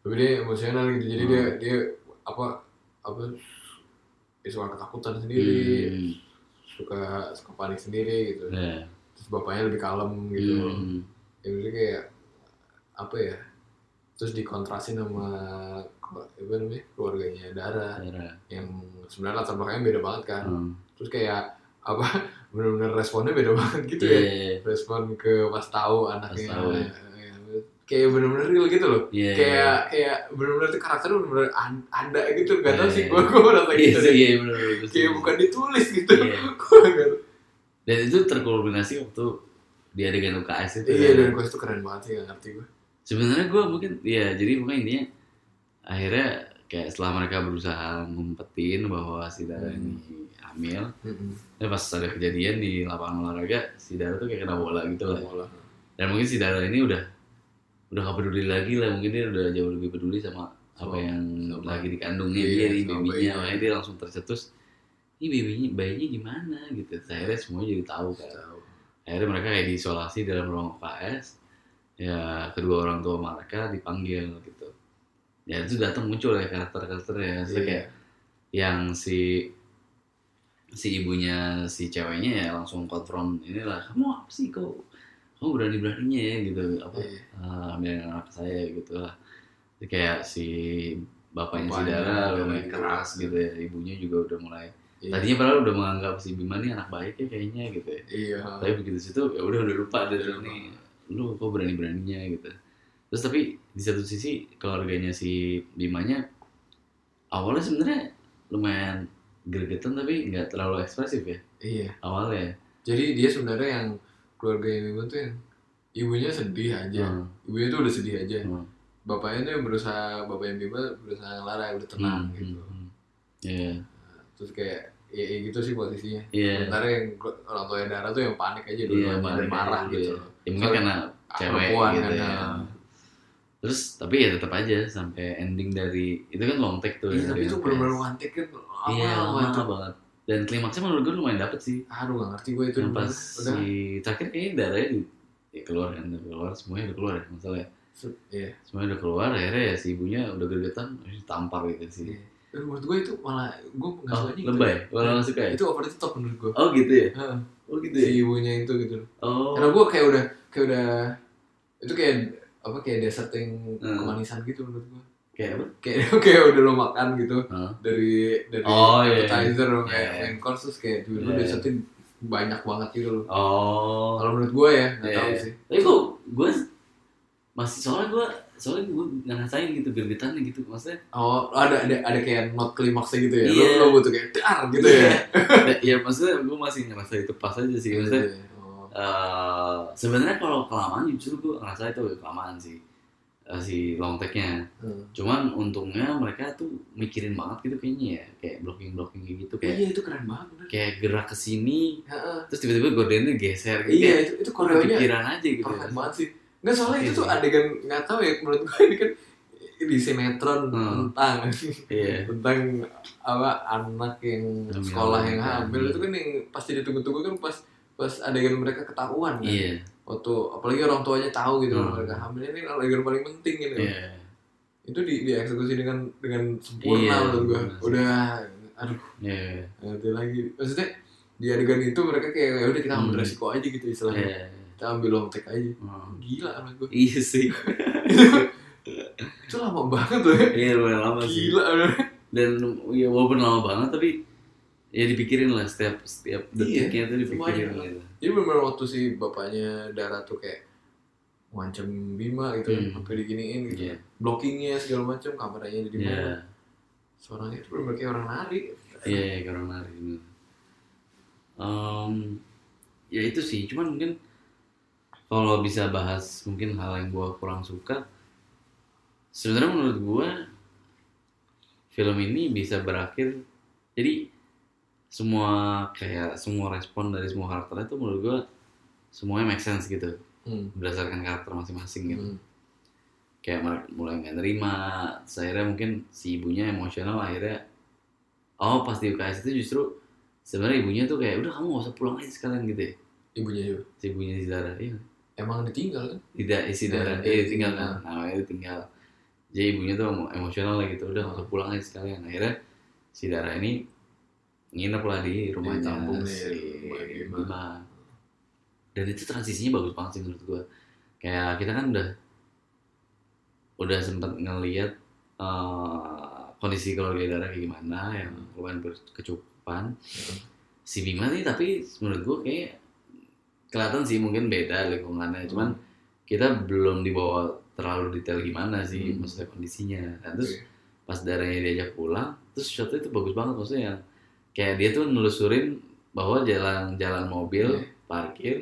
tapi dia emosional gitu jadi Hmm. dia dia apa apa dia suka ketakutan sendiri Hmm. Suka suka panik sendiri gitu Iya. terus bapaknya lebih kalem gitu Hmm. ya maksudnya kayak apa ya terus dikontrasin sama apa namanya keluarganya Dara Iya. yang sebenarnya latar belakangnya beda banget kan Hmm. terus kayak apa benar-benar responnya beda banget gitu Iya, ya iya, iya. respon ke pas tahu anaknya tahu, ya. Ya, kayak bener-bener real gitu loh Iya, kayak kayak bener-bener tuh karakter bener-bener ada gitu gak tau Iya, sih iya. gue gue merasa iya gitu sih deh. iya bener bener kayak bukan ditulis gitu Iya. Tahu. dan itu terkulminasi waktu di adegan UKS itu iya dan gue itu keren banget sih gak ngerti gue sebenarnya gue mungkin ya jadi pokoknya intinya akhirnya kayak setelah mereka berusaha ngumpetin bahwa si Dara Hmm. ini hamil Mm-mm. dan pas ada kejadian di lapangan olahraga si Dara tuh kayak kena bola gitu lah Bola. dan mungkin si Dara ini udah udah gak peduli lagi lah mungkin dia udah jauh lebih peduli sama apa Sama- yang sama- lagi dikandungnya iya, dia sama babynya bayinya. makanya dia langsung tercetus ini babynya bayinya gimana? Gitu. Akhirnya semuanya jadi tahu kan. Tahu. akhirnya mereka kayak diisolasi dalam ruang UKS ya kedua orang tua mereka dipanggil gitu. Ya itu datang muncul ya karakter-karakternya. Maksudnya Iya. kayak yang si si ibunya si ceweknya ya langsung konfront inilah kamu apa sih kok kamu berani beraninya ya gitu. Apa Iya. ah, ambil anak saya gitu lah. Jadi kayak si bapaknya si Dara lumayan iya. keras gitu ya. Ibunya juga udah mulai Iya. tadinya padahal udah menganggap si Bima nih anak baik ya kayaknya gitu ya. Iya. Tapi begitu situ ya udah udah lupa dari Udah ini lu kok berani beraninya gitu. Terus tapi di satu sisi keluarganya si Bimanya awalnya sebenarnya lumayan gregetan tapi nggak terlalu ekspresif ya. Iya. Awalnya. Jadi dia sebenarnya yang keluarga yang Bima tuh yang ibunya sedih aja. Hmm, ibunya tuh udah sedih aja. Hmm, bapaknya tuh yang berusaha bapaknya Bima berusaha ngelarang udah tenang hmm, gitu. hmm, hmm. Iya, terus kayak ya, ya gitu sih posisinya. Iya, sementara yang orang tua Dara tuh yang panik aja dulu iya, dan marah gitu. Ya, mungkin karena cewek perempuan gitu kan, ya. ya. Terus tapi ya tetap aja sampai ending dari itu kan long take tuh. Iya, tapi itu benar-benar wantek kan lama Iya, lama banget. Dan klimaksnya menurut gue lumayan dapet sih. Aduh gak ngerti gue itu yang pas udah si terakhir kayaknya darahnya di, ya keluar kan udah keluar semuanya udah keluar ya masalah ya se- iya. semuanya udah keluar akhirnya ya si ibunya udah gregetan terus ditampar gitu sih. Dan menurut gue itu malah gue nggak oh suka gitu. lebay malah nggak suka ya Itu over the top menurut gue. oh gitu ya Heeh. oh gitu Si ya ibunya itu gitu. oh Karena gue kayak udah kayak udah itu kayak apa kayak deserting Hmm. kemanisan gitu menurut gue. Kayak apa Kayak kayak udah lo makan gitu Hah? dari dari Oh, iya, iya. appetizer sama kayak Iya. main course terus kayak tiba-tiba Iya. desertin banyak banget gitu loh. oh Kalau menurut gue ya nggak Iya, tahu iya. sih. tapi kok gue masih soalnya gue soalnya gue ngerasain gitu gregetannya gitu maksudnya Oh ada ada ada kayak not klimaksnya gitu ya. Iya. Lo, lo butuh kayak dar gitu ya. ya maksudnya gue masih ngerasa itu pas aja sih maksudnya Oh. eh sebenarnya kalau kelamaan justru gue ngerasa itu kelamaan sih eh, si long take-nya Hmm. cuman untungnya mereka tuh mikirin banget gitu kayaknya ya kayak blocking blocking gitu kayak Iya itu keren banget bener. kayak gerak ke sini terus tiba-tiba gordennya geser gitu Iya kayak itu itu koreonya pikiran aja gitu perfect banget sih. Nggak soalnya Iya itu tuh adegan nggak tahu ya menurut gue ini kan di sinetron Hmm. tentang iya tentang apa anak yang sekolah yang hamil itu kan yang pasti ditunggu-tunggu kan pas pas adegan mereka ketahuan kan. iya Waktu apalagi orang tuanya tahu gitu Hmm. mereka hamil ini adegan paling penting gitu. iya Itu di dieksekusi dengan dengan sempurna Iya, menurut gue. Udah aduh nggak ngerti lagi. Maksudnya di adegan itu mereka kayak ya udah kita ambil Hmm. resiko aja gitu istilahnya. iya Kita ambil long take aja. Hmm. Gila menurut gue. iya sih Itu lama banget loh ya. iya lumayan lama sih Gila dan ya walaupun lama banget tapi ya dipikirin lah setiap setiap Iya, detiknya tuh dipikirin semuanya. gitu Jadi bener waktu si bapaknya Dara tuh kayak ngancam Bima gitu Hmm. sampai diginiin gitu. Iya. Blockingnya segala macam kameranya di Iya. mana. seorang itu benar kayak orang lari Iya, iya kayak orang lari. Em, ya itu sih, cuman mungkin kalau bisa bahas mungkin hal yang gua kurang suka, sebenarnya menurut gua film ini bisa berakhir. Jadi semua kayak semua respon dari semua karakter itu menurut gua semuanya make sense gitu. Hmm. berdasarkan karakter masing-masing gitu. Hmm. Kayak mulai nggak nerima, akhirnya mungkin si ibunya emosional akhirnya oh pas di UKS itu justru sebenarnya ibunya tuh kayak udah kamu gak usah pulang aja sekalian gitu ya. Ibunya juga si ibunya si Dara iya. Emang ditinggal kan? Tidak eh, si Dara Nah, eh dia tinggal tinggal. kan. Namanya itu tinggal jadi ibunya tuh emo- emosional lah gitu. Udah gak usah pulang aja sekalian. Akhirnya si Dara ini nginep lah di rumahnya Ditampung nih, si rumah Bima. Dan itu transisinya bagus banget sih menurut gua. Kayak kita kan udah udah sempet ngeliat eh, kondisi keluarga Dara kayak gimana yang lumayan berkecukupan. Si Bima nih tapi menurut gua kayak kelihatan sih mungkin beda lingkungannya. Cuman kita belum dibawa terlalu detail gimana sih Hmm. maksudnya kondisinya. Nah, terus Oke. pas darahnya diajak pulang terus shotnya itu bagus banget maksudnya. yang kayak dia tuh nelusurin bahwa jalan-jalan mobil Iya. parkir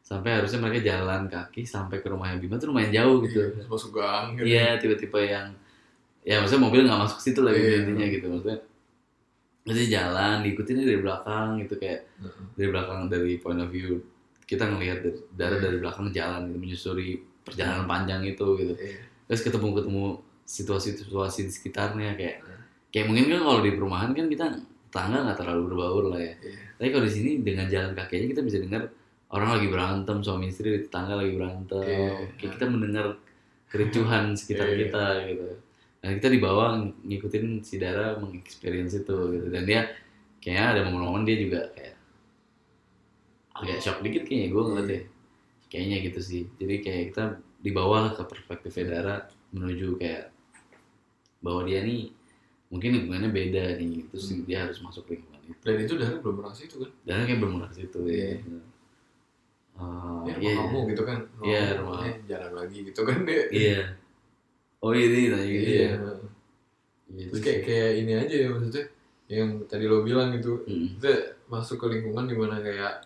sampai harusnya mereka jalan kaki sampai ke rumahnya Bima tuh lumayan jauh gitu Iya, masuk gang gitu. Iya tiba-tiba yang ya maksudnya mobil nggak masuk situ lagi Iya. intinya gitu maksudnya maksudnya jalan diikutin dari belakang gitu kayak Heeh. dari belakang dari point of view kita ngelihat dari, dari, dari belakang jalan gitu menyusuri perjalanan panjang itu gitu Iya. terus ketemu ketemu situasi-situasi di sekitarnya kayak Iya. kayak mungkin kan kalau di perumahan kan kita tangga nggak terlalu berbaur lah ya. Iya. tapi kalau di sini dengan jalan kaki aja kita bisa dengar orang lagi berantem suami istri di tetangga lagi berantem. Iya. kayak kita mendengar kericuhan sekitar Iya. kita gitu. Dan kita di bawah ng- ngikutin si Dara mengexperience itu gitu. Dan dia kayaknya ada momen-momen dia juga kayak agak shock dikit kayaknya gue ngeliat ya. Kayaknya gitu sih. Jadi kayak kita dibawa lah ke perspektif Dara menuju kayak bahwa dia nih mungkin lingkungannya beda nih terus Hmm. dia harus masuk lingkungan itu Dan itu dari belum pernah sih itu kan. dan kayak bermula ke situ Iya. ya. Uh, Ya, rumah iya, kamu gitu kan. Iya, kamu, rumah. eh, jalan lagi gitu kan dia. iya. Oh ini tanya gitu Iya. ya. Iya, Terus kayak kayak ini aja ya maksudnya yang tadi lo bilang gitu. Mm. Kita masuk ke lingkungan di mana kayak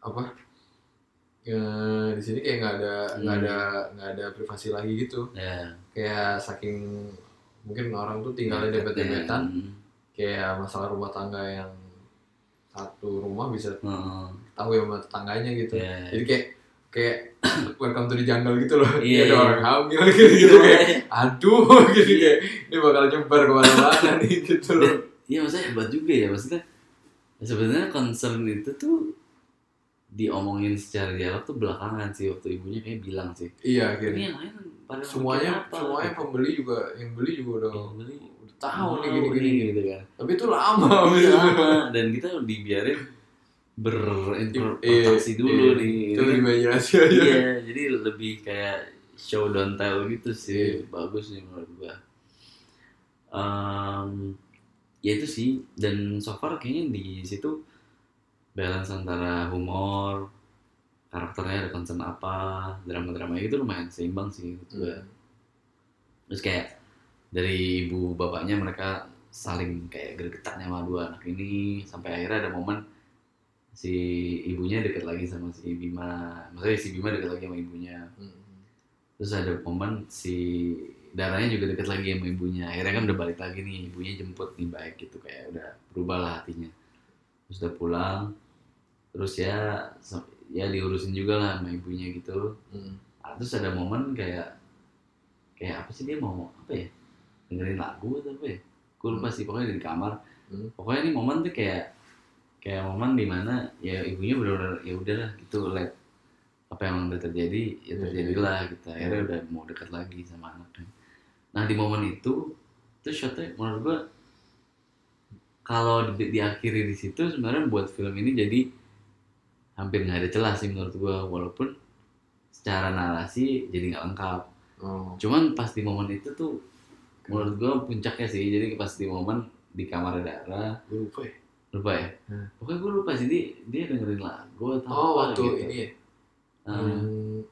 apa? Ya, di sini kayak nggak ada nggak Hmm. ada nggak ada privasi lagi gitu. Ya. Kayak saking mungkin orang tuh tinggalnya dempet-dempetan Mm. kayak masalah rumah tangga yang satu rumah bisa tahu ya sama tetangganya gitu. Iya. Jadi kayak kayak welcome to the jungle gitu loh. Iya. Ada orang hamil gitu gitu Iya. kayak aduh gitu kayak ini bakal nyebar ke mana-mana nih gitu loh. Iya maksudnya hebat juga ya maksudnya sebenarnya concern itu tuh diomongin secara dialog tuh belakangan sih waktu ibunya kayak bilang sih. Iya Ini akhirnya. yang lain pada Semuanya apa? semuanya pembeli juga yang beli juga udah Yang beli udah tahu nih tahu gini-gini. gitu kan. Tapi itu lama. Iya, gitu. lama dan kita dibiarin berinterpretasi Iya, dulu iya. nih. Itu Ini kan- imajinasi aja. Iya, jadi lebih kayak show don't tell gitu sih. Iya. Bagus sih menurut gua. Em, ya itu sih dan so far kayaknya di situ balance antara humor, karakternya ada concern apa, drama-drama itu lumayan seimbang sih gua. Hmm. Terus kayak dari ibu bapaknya mereka saling kayak gregetan sama dua anak ini sampai akhirnya ada momen si ibunya deket lagi sama si Bima maksudnya si Bima deket lagi sama ibunya Hmm. terus ada momen si darahnya juga deket lagi sama ibunya akhirnya kan udah balik lagi nih ibunya jemput nih baik gitu kayak udah berubah lah hatinya terus udah pulang terus ya ya diurusin juga lah sama ibunya gitu Hmm. Ah, terus ada momen kayak kayak apa sih dia mau apa ya? Dengerin lagu atau apa ya? Gue lupa sih pokoknya di kamar. Hmm. pokoknya ini momen tuh kayak kayak momen di mana ya ibunya benar-benar ya udahlah gitu let apa yang udah terjadi ya Iya, terjadilah gitu. Akhirnya udah mau dekat lagi sama anaknya nah di momen itu tuh shotnya menurut gua kalau di, diakhiri di situ sebenarnya buat film ini jadi hampir nggak ada celah sih menurut gua walaupun secara narasi jadi nggak lengkap Oh. cuman pas di momen itu tuh menurut gua puncaknya sih jadi pas di momen di kamar Dara Gue lupa ya. lupa ya Hmm. pokoknya gue lupa sih dia, dia dengerin lagu atau Oh apa waktu gitu. ini ya. Yang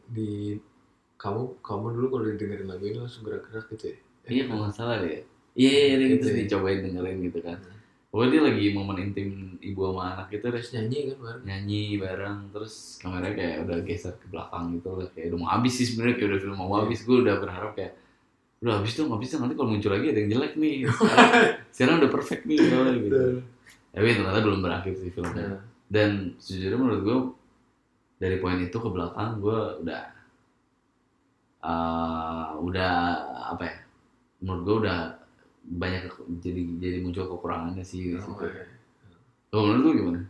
di kamu kamu dulu kalau dengerin lagu ini langsung gerak-gerak gitu ya? Iya kalau nggak salah deh iya iya iya, Gitu terus ya. dicobain dengerin gitu kan pokoknya dia lagi momen intim ibu sama anak gitu terus nyanyi kan bareng. Nyanyi bareng terus kameranya kayak udah geser ke belakang gitu lah. Kayak udah mau habis sih sebenarnya kayak udah film mau Iya. habis. Gue udah berharap kayak udah habis dong habis dong nanti kalau muncul lagi ada yang jelek nih. Sekarang, sekarang udah perfect nih gitu. Tapi ternyata belum berakhir sih filmnya. Nah, dan sejujurnya menurut gue dari poin itu ke belakang gue udah eh, udah apa ya menurut gue udah banyak jadi jadi muncul kekurangannya sih di oh, situ. iya. Kalau menurut lu gimana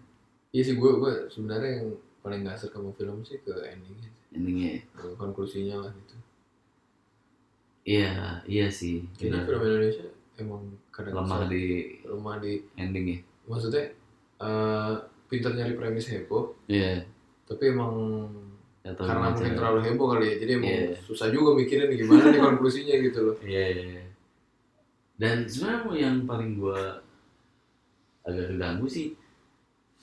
Iya sih gue gue sebenarnya yang paling gak suka sama film sih ke endingnya endingnya? Ke konklusinya lah gitu. Iya iya sih. Karena Iya. film Indonesia emang kadang lemah di lemah di endingnya. maksudnya eh pinter nyari premis heboh Iya. tapi emang Atau karena mungkin terlalu heboh kali ya jadi emang Iya. susah juga mikirin gimana nih konklusinya gitu loh Iya, iya, iya. Dan sebenarnya yang paling gua agak keganggu sih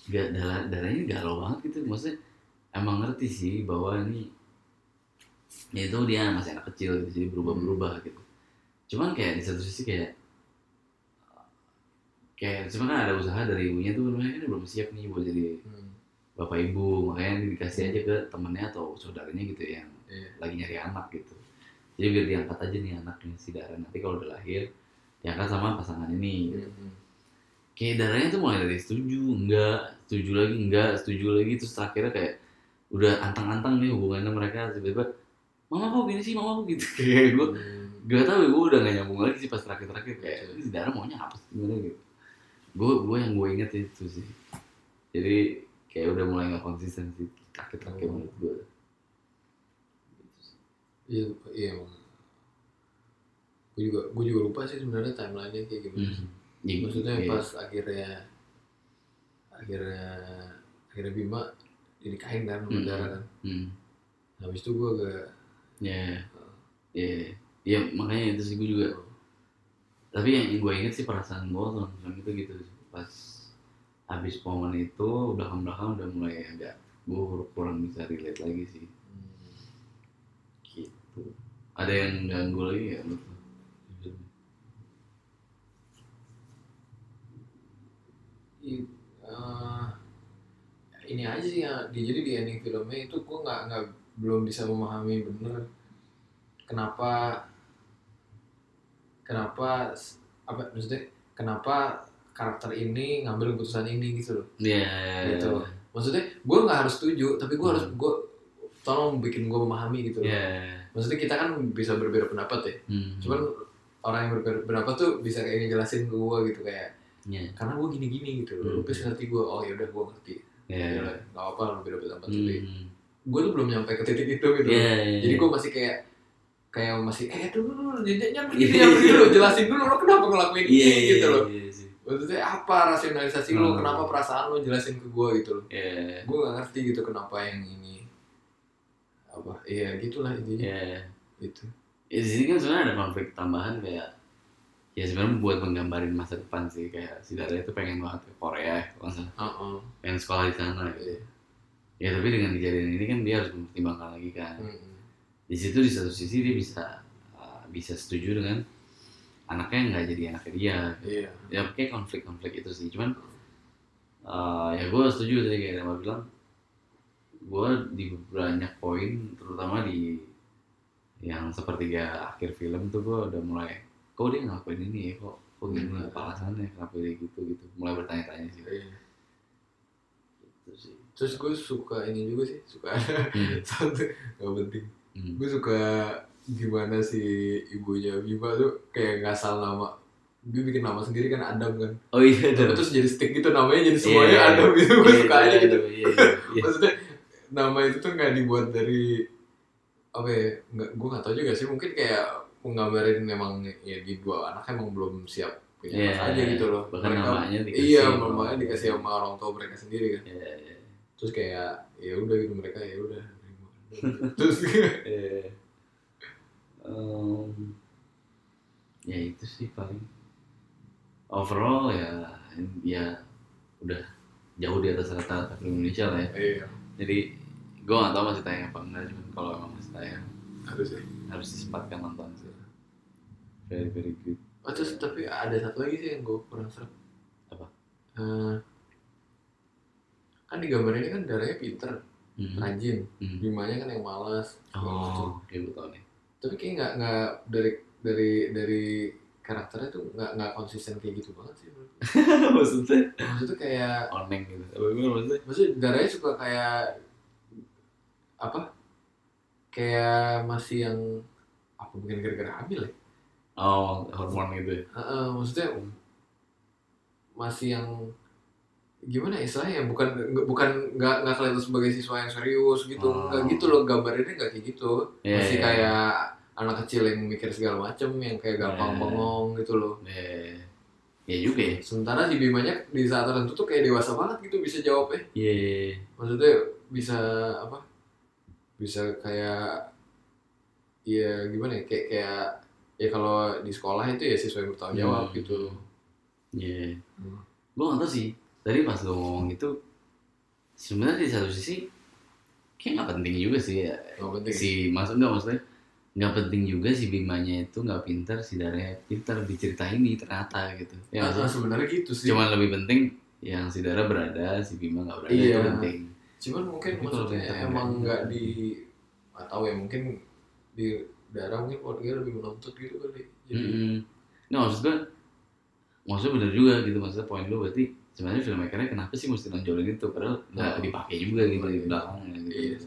gak darah darahnya galau banget gitu. Maksudnya emang ngerti sih bahwa ini ya itu dia masih anak kecil gitu jadi berubah-berubah gitu. Cuman kayak di satu sisi kayak kayak sebenarnya ada usaha dari ibunya tuh mereka kan belum siap nih buat jadi Hmm, bapak ibu. Makanya dikasih aja ke temennya atau saudaranya gitu yang iya. lagi nyari anak gitu. Jadi biar diangkat aja nih anaknya si Dara. Nanti kalau udah lahir diangkat sama pasangan ini. Gitu. Hmm, kayak darahnya tuh mulai dari setuju enggak setuju lagi enggak setuju lagi. Terus terakhirnya kayak udah antang-antang nih hubungannya mereka tiba-tiba mama kok gini sih? Mama kok gitu? kayak gue hmm. gak tau gue udah gak nyambung lagi sih pas terakhir-terakhir. Kayak ini si Dara maunya apa sih gimana gitu. Gue gue yang gue inget itu sih. Jadi kayak udah mulai gak konsisten sih terakhir-terakhir Oh. menurut gue iya iya emang gue juga gue juga lupa sih sebenarnya timelinenya kayak gimana sih. Ya, maksudnya iya. pas akhirnya akhirnya akhirnya Bima dinikahin kan sama Hmm. Dara kan Hmm. habis itu gue agak Ya, ya, ya makanya itu sih gue juga. Tapi yang gue inget sih perasaan gue nonton film itu gitu pas habis momen itu belakang belakang udah mulai agak gue kurang bisa relate lagi sih. hmm, Gitu. Ada yang ganggu lagi ya menurut eh, ini aja sih ya di, jadi di ending filmnya itu gue nggak nggak belum bisa memahami bener kenapa kenapa apa maksudnya kenapa karakter ini ngambil keputusan ini gitu loh Iya. Gitu. maksudnya gue nggak harus setuju tapi gue harus gue tolong bikin gue memahami gitu loh Iya. maksudnya kita kan bisa berbeda pendapat ya Hmm. cuman orang yang berbeda pendapat tuh bisa kayak ngejelasin ke gue gitu kayak Iya. karena gue gini gini gitu loh Hmm. lu bisa ngerti gue oh ya udah gue ngerti Iya. ya udah, nggak apa lu beda pendapat tapi Hmm. gue tuh belum nyampe ke titik itu gitu Iya. jadi gue masih kayak kayak masih eh dulu dulu jangan Iya. ya lo jelasin dulu lo kenapa ngelakuin Iya. ini gitu loh Iya sih. maksudnya apa rasionalisasi lo Hmm. kenapa perasaan lo jelasin ke gue gitu loh Iya. gue nggak ngerti gitu kenapa yang ini apa iya gitulah intinya Iya. gitu Ya, di sini kan sebenarnya ada konflik tambahan kayak ya sebenarnya buat menggambarin masa depan sih kayak si Dara itu pengen banget ke Korea ya, kalau nggak salah. Heeh. pengen sekolah di sana gitu. Iya. Ya tapi dengan kejadian ini kan dia harus mempertimbangkan lagi kan. Mm-mm. Di situ di satu sisi dia bisa uh, bisa setuju dengan anaknya nggak jadi anaknya dia. iya Ya kayak konflik-konflik itu sih. Cuman uh, ya gue setuju tadi kayak Rama bilang gue di banyak poin terutama di yang sepertiga akhir film tuh gue udah mulai kok dia ngelakuin ini ya kok kok gini Hmm. apa alasannya kenapa dia gitu gitu. Mulai bertanya-tanya sih. Iya. Gitu sih. Terus gue suka ini juga sih suka Hmm. satu nggak penting. Hmm. gue suka gimana si ibunya Bima tuh kayak ngasal nama dia bikin nama sendiri kan Adam kan. Oh iya Tapi ada terus jadi stick gitu namanya jadi semuanya Iya, Adam gitu. Gue Iya, suka iya, aja gitu. iya, iya, iya. maksudnya nama itu tuh nggak dibuat dari apa ya nggak gue nggak tahu juga sih mungkin kayak menggambarin memang ya di dua anak emang belum siap punya Iya, anak aja gitu loh. bahkan Mereka- namanya dikasih iya namanya dikasih sama orang tua mereka sendiri kan. Iya, iya. terus kayak ya udah gitu mereka ya udah terus Iya. Em, ya itu sih paling. Overall ya ya udah jauh di atas rata-rata Indonesia lah ya. Iya. Jadi gue gak tau masih tayang apa enggak cuman kalau emang masih tayang harus ya? harus disempatkan nonton sih very very good oh, terus tapi ada satu lagi sih yang gue kurang serap Apa? Eh, kan di gambar ini kan darahnya pinter Hmm. rajin Hmm. Bimanya kan yang malas. Oh, kayak gue tau nih. tapi kayak nggak nggak dari dari dari karakternya tuh nggak nggak konsisten kayak gitu banget sih maksudnya maksudnya kayak oneng gitu. Apa maksudnya? maksudnya darahnya suka kayak apa kayak masih yang apa mungkin gara-gara hamil ya Oh, hormon gitu ya. Heeh, maksudnya masih yang gimana ya istilahnya ya bukan bukan nggak nggak kelihatan sebagai siswa yang serius gitu Oh. nggak gitu loh gambarnya nggak kayak gitu Iya, masih iya. kayak anak kecil yang mikir segala macem yang kayak gampang Iya. bengong gitu loh Eh, ya juga ya. sementara si Bimanya di saat tertentu tuh kayak dewasa banget gitu bisa jawabnya Iya. maksudnya bisa apa bisa kayak ya gimana ya kayak kayak ya kalau di sekolah itu ya siswa yang bertanggung jawab Hmm. gitu Iya. Hmm. Gue nggak tahu sih. Tadi pas lo ngomong itu, sebenarnya di satu sisi kayak nggak penting juga sih ya. nggak penting Si maksud nggak maksudnya nggak penting juga si Bimanya itu nggak pintar, si Dara pintar diceritain ini ternyata gitu. Ya Nah, maksudnya sebenarnya gitu sih cuman lebih penting yang si Dara berada, si Bima nggak berada Iya. itu penting. cuman mungkin Tapi maksudnya emang nggak di nggak tahu ya mungkin di daerah mungkin keluarga lebih menuntut gitu kali jadi Mm-mm. Nggak maksud gue, maksudnya bener juga gitu maksudnya poin lu berarti sebenarnya filmmakernya kenapa sih mesti nonjolin itu padahal nggak Oh. dipakai juga gitu di Iya. belakangnya gitu. Iya.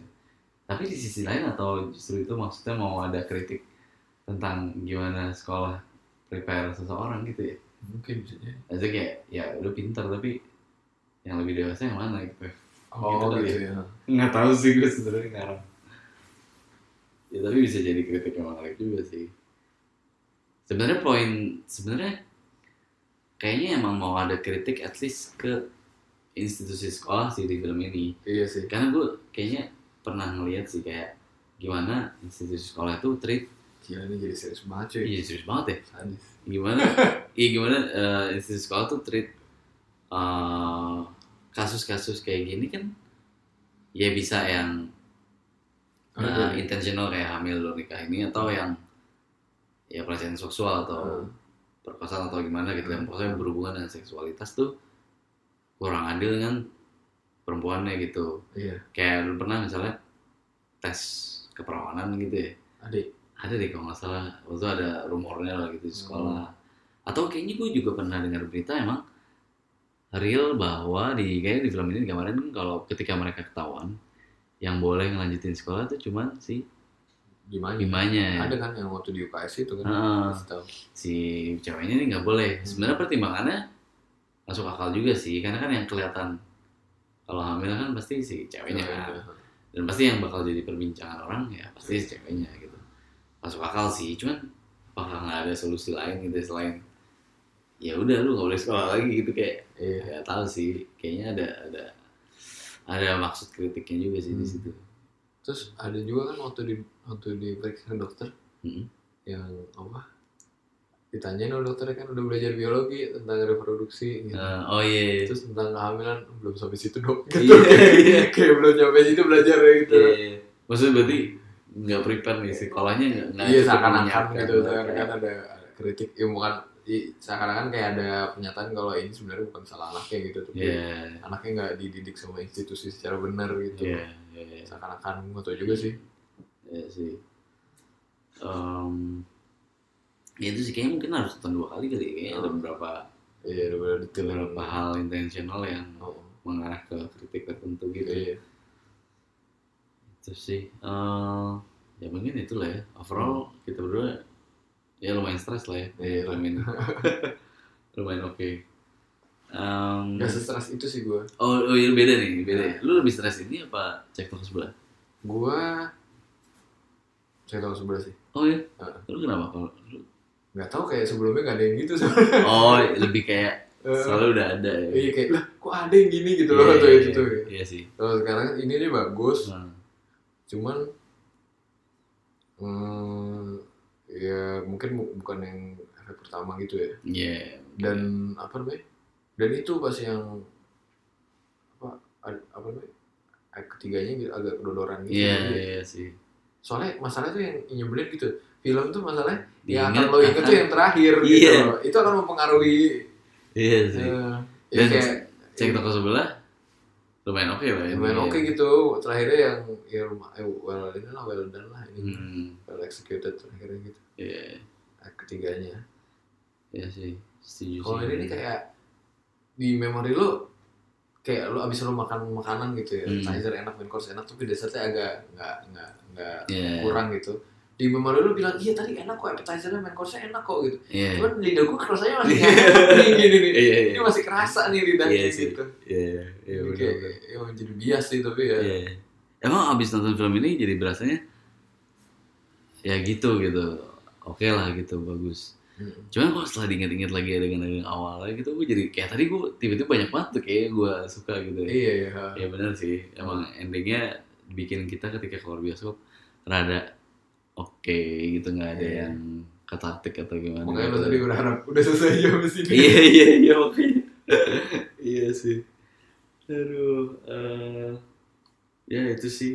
Tapi di sisi lain atau justru itu maksudnya mau ada kritik tentang gimana sekolah prepare seseorang gitu ya? mungkin bisa jadi Maksudnya kayak ya lu pintar tapi yang lebih dewasa yang mana gitu. oh kali gitu ya Nggak tahu sih gue sebenarnya ngarang. Ya tapi bisa jadi kritik yang menarik juga sih. Sebenarnya poin sebenarnya kayaknya emang mau ada kritik at least ke institusi sekolah sih di film ini. iya sih. Karena gue kayaknya pernah ngeliat sih kayak gimana institusi sekolah itu treat gila ini jadi serius banget cuy. Iya serius banget ya. Sadis. Gimana? Iya gimana eh, institusi sekolah tuh treat eh, kasus-kasus kayak gini kan ya bisa yang Ada dari- intentional kayak hamil luar nikah ini atau yang ya pelecehan seksual atau Hmm. perkosaan atau gimana gitu yang pokoknya berhubungan dengan seksualitas tuh kurang adil dengan perempuannya gitu. Iya. Kayak lu pernah misalnya tes keperawanan gitu ya? Adik ada deh kalau nggak salah. Waktu itu ada rumornya lah gitu di sekolah. Atau kayaknya gue juga pernah dengar berita emang real bahwa di kayak di film ini kemarin kalau ketika mereka ketahuan yang boleh ngelanjutin sekolah tuh cuman si gimana Bimanya ada kan yang waktu di UKS itu kan tahu. Si ceweknya ini nggak boleh. Sebenarnya pertimbangannya masuk akal juga sih karena kan yang kelihatan kalau hamil kan pasti si ceweknya kan. Dan pasti yang bakal jadi perbincangan orang ya pasti si ceweknya gitu. Masuk akal sih cuman apakah nggak ada solusi lain gitu selain ya udah lu nggak boleh sekolah lagi gitu kayak iya. nggak tahu sih. Kayaknya ada ada ada maksud kritiknya juga sih di Hmm. situ terus ada juga kan waktu di waktu diperiksa dokter Mm-mm. yang apa ditanyain sama dokternya kan udah belajar biologi tentang reproduksi gitu. Eh, oh iya terus tentang kehamilan belum sampai situ dok Iya, gitu iya. kayak belum sampai situ belajar gitu Iya. maksudnya berarti nggak prepare nih sekolahnya nggak nggak iya cukup seakan-akan gitu seakan-akan ada kritik ya bukan i- seakan-akan kayak ada pernyataan kalau ini sebenarnya bukan salah anaknya gitu tapi Iya, anaknya nggak dididik sama institusi secara benar gitu iya, iya, iya. seakan-akan nggak tahu juga sih Iya sih. Em, ya itu sih kayaknya mungkin harus nonton dua kali kali ya. Kayaknya ada Oh. beberapa iya udah benar detail beberapa hal intensional yang oh, mengarah ke kritik tertentu gitu. iya Itu sih. Eh, ya mungkin itulah ya. Overall kita berdua ya lumayan stres lah ya. Iya. Film ini. lumayan oke. Em, nggak stres itu sih gue oh, oh iya beda nih, beda ya. Lu lebih stres ini apa cek toko sebelah? gue saya tahu sebelah sih Oh iya. Heeh. Lu kenapa kalau lu nggak tahu kayak sebelumnya nggak ada yang gitu sebenarnya Oh, lebih kayak selalu udah ada ya. iya kayak lah kok ada yang gini gitu loh Iya, waktu iya, itu tuh Iya sih. kalau sekarang ini dia bagus Nah, cuman hmm, ya mungkin bu- bukan yang efek pertama gitu ya Iya. dan apa namanya dan itu pas yang apa apa namanya ketiganya gitu, agak kedodoran gitu Iya, Jadi, iya sih. soalnya masalahnya tuh yang nyebelin gitu film tuh masalahnya yang akan lo inget tuh yang terakhir gitu Iya. loh. Itu akan mempengaruhi Iya sih. eh, ya Dan kayak cek toko sebelah lumayan oke lah ya. lumayan oke gitu. Terakhirnya yang ya rumah eh, well ini lah well done lah ini. Hmm, Well executed terakhirnya gitu. iya, Nah, ketiganya. iya sih. Setuju Kalau ini nih kayak di memori lo kayak lo abis lo makan makanan gitu ya, Hmm. enak, main course enak, tapi dessertnya agak nggak nggak nggak Iya. kurang gitu. Di memori lo bilang iya tadi enak kok appetizernya, main course-nya enak kok gitu. Iya. Cuman lidah gue kerasanya masih nyampe nih gini nih. Iya, Ini iya. masih kerasa nih lidahnya Iya sih. gitu. Iya, iya, Ini benar. kayak ya, jadi bias sih tapi ya. Iya. Emang abis nonton film ini jadi berasanya ya gitu gitu. Oke lah gitu, bagus. Hmm. Cuman kalau setelah diinget-inget lagi adegan-adegan awalnya gitu, gue jadi kayak tadi gue tiba-tiba banyak banget tuh kayak gue suka gitu. ya. Iya ya. Ya benar sih, emang endingnya bikin kita ketika keluar bioskop rada oke gitu nggak ada Iya. yang katartik atau gimana. Makanya lo gitu. tadi berharap udah selesai aja sampai sini. iya iya iya makanya. iya sih. Aduh, eh, ya itu sih.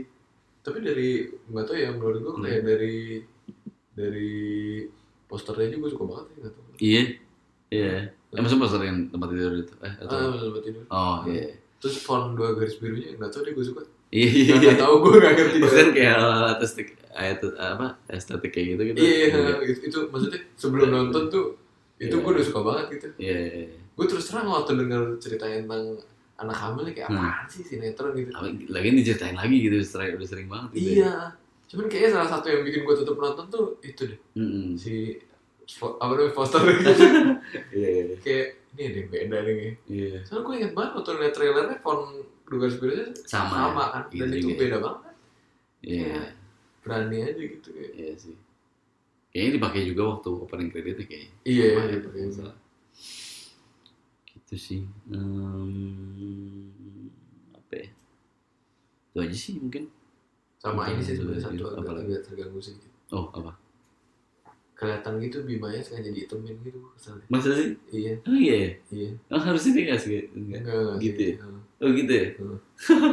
Tapi dari nggak tahu ya menurut gue kayak Hmm. dari dari posternya juga suka banget ya tahu. Iya, iya. Eh, maksudnya pas yang tempat tidur itu? Eh, atau? Ah, tempat tidur. Oh iya. Terus font dua garis birunya nggak tahu deh gue suka. Iya iya. Nggak tahu gue nggak ngerti. Bukan kayak estetik, ayat apa estetik kayak gitu gitu. Iya, itu, itu maksudnya sebelum nonton tuh itu Iya. gue udah suka banget gitu. Iya. iya, iya. Gue terus terang waktu denger ceritanya tentang anak hamil kayak Hmm. apaan sih sinetron gitu. Lagi diceritain lagi gitu, setelah udah sering banget gitu. ya. Iya. Cuman kayaknya salah satu yang bikin gue tetap nonton tuh itu deh Mm-mm. si apa namanya poster gitu. Iya, iya, kayak ini ada yang beda nih. iya. Soalnya gue inget banget waktu liat trailernya font dua garis birunya Sama, sama kan gitu dan itu juga. beda banget. Iya, Berani aja gitu kayak. iya sih. Kayaknya dipakai juga waktu opening creditnya kayaknya. Iya, Sama iya, ya, iya. kalau nggak salah. Gitu sih. Hmm, apa ya? Itu aja sih mungkin. Sama ini sih sebenarnya satu agak, agak terganggu sedikit. Oh, apa? Kelihatan gitu Bimanya sengaja dihitemin gitu kesel. Masa sih? Iya, Oh iya ya? iya. Oh, harusnya dia nggak sih? Enggak. Enggak, enggak Gitu sih. ya? Oh gitu ya? Hmm.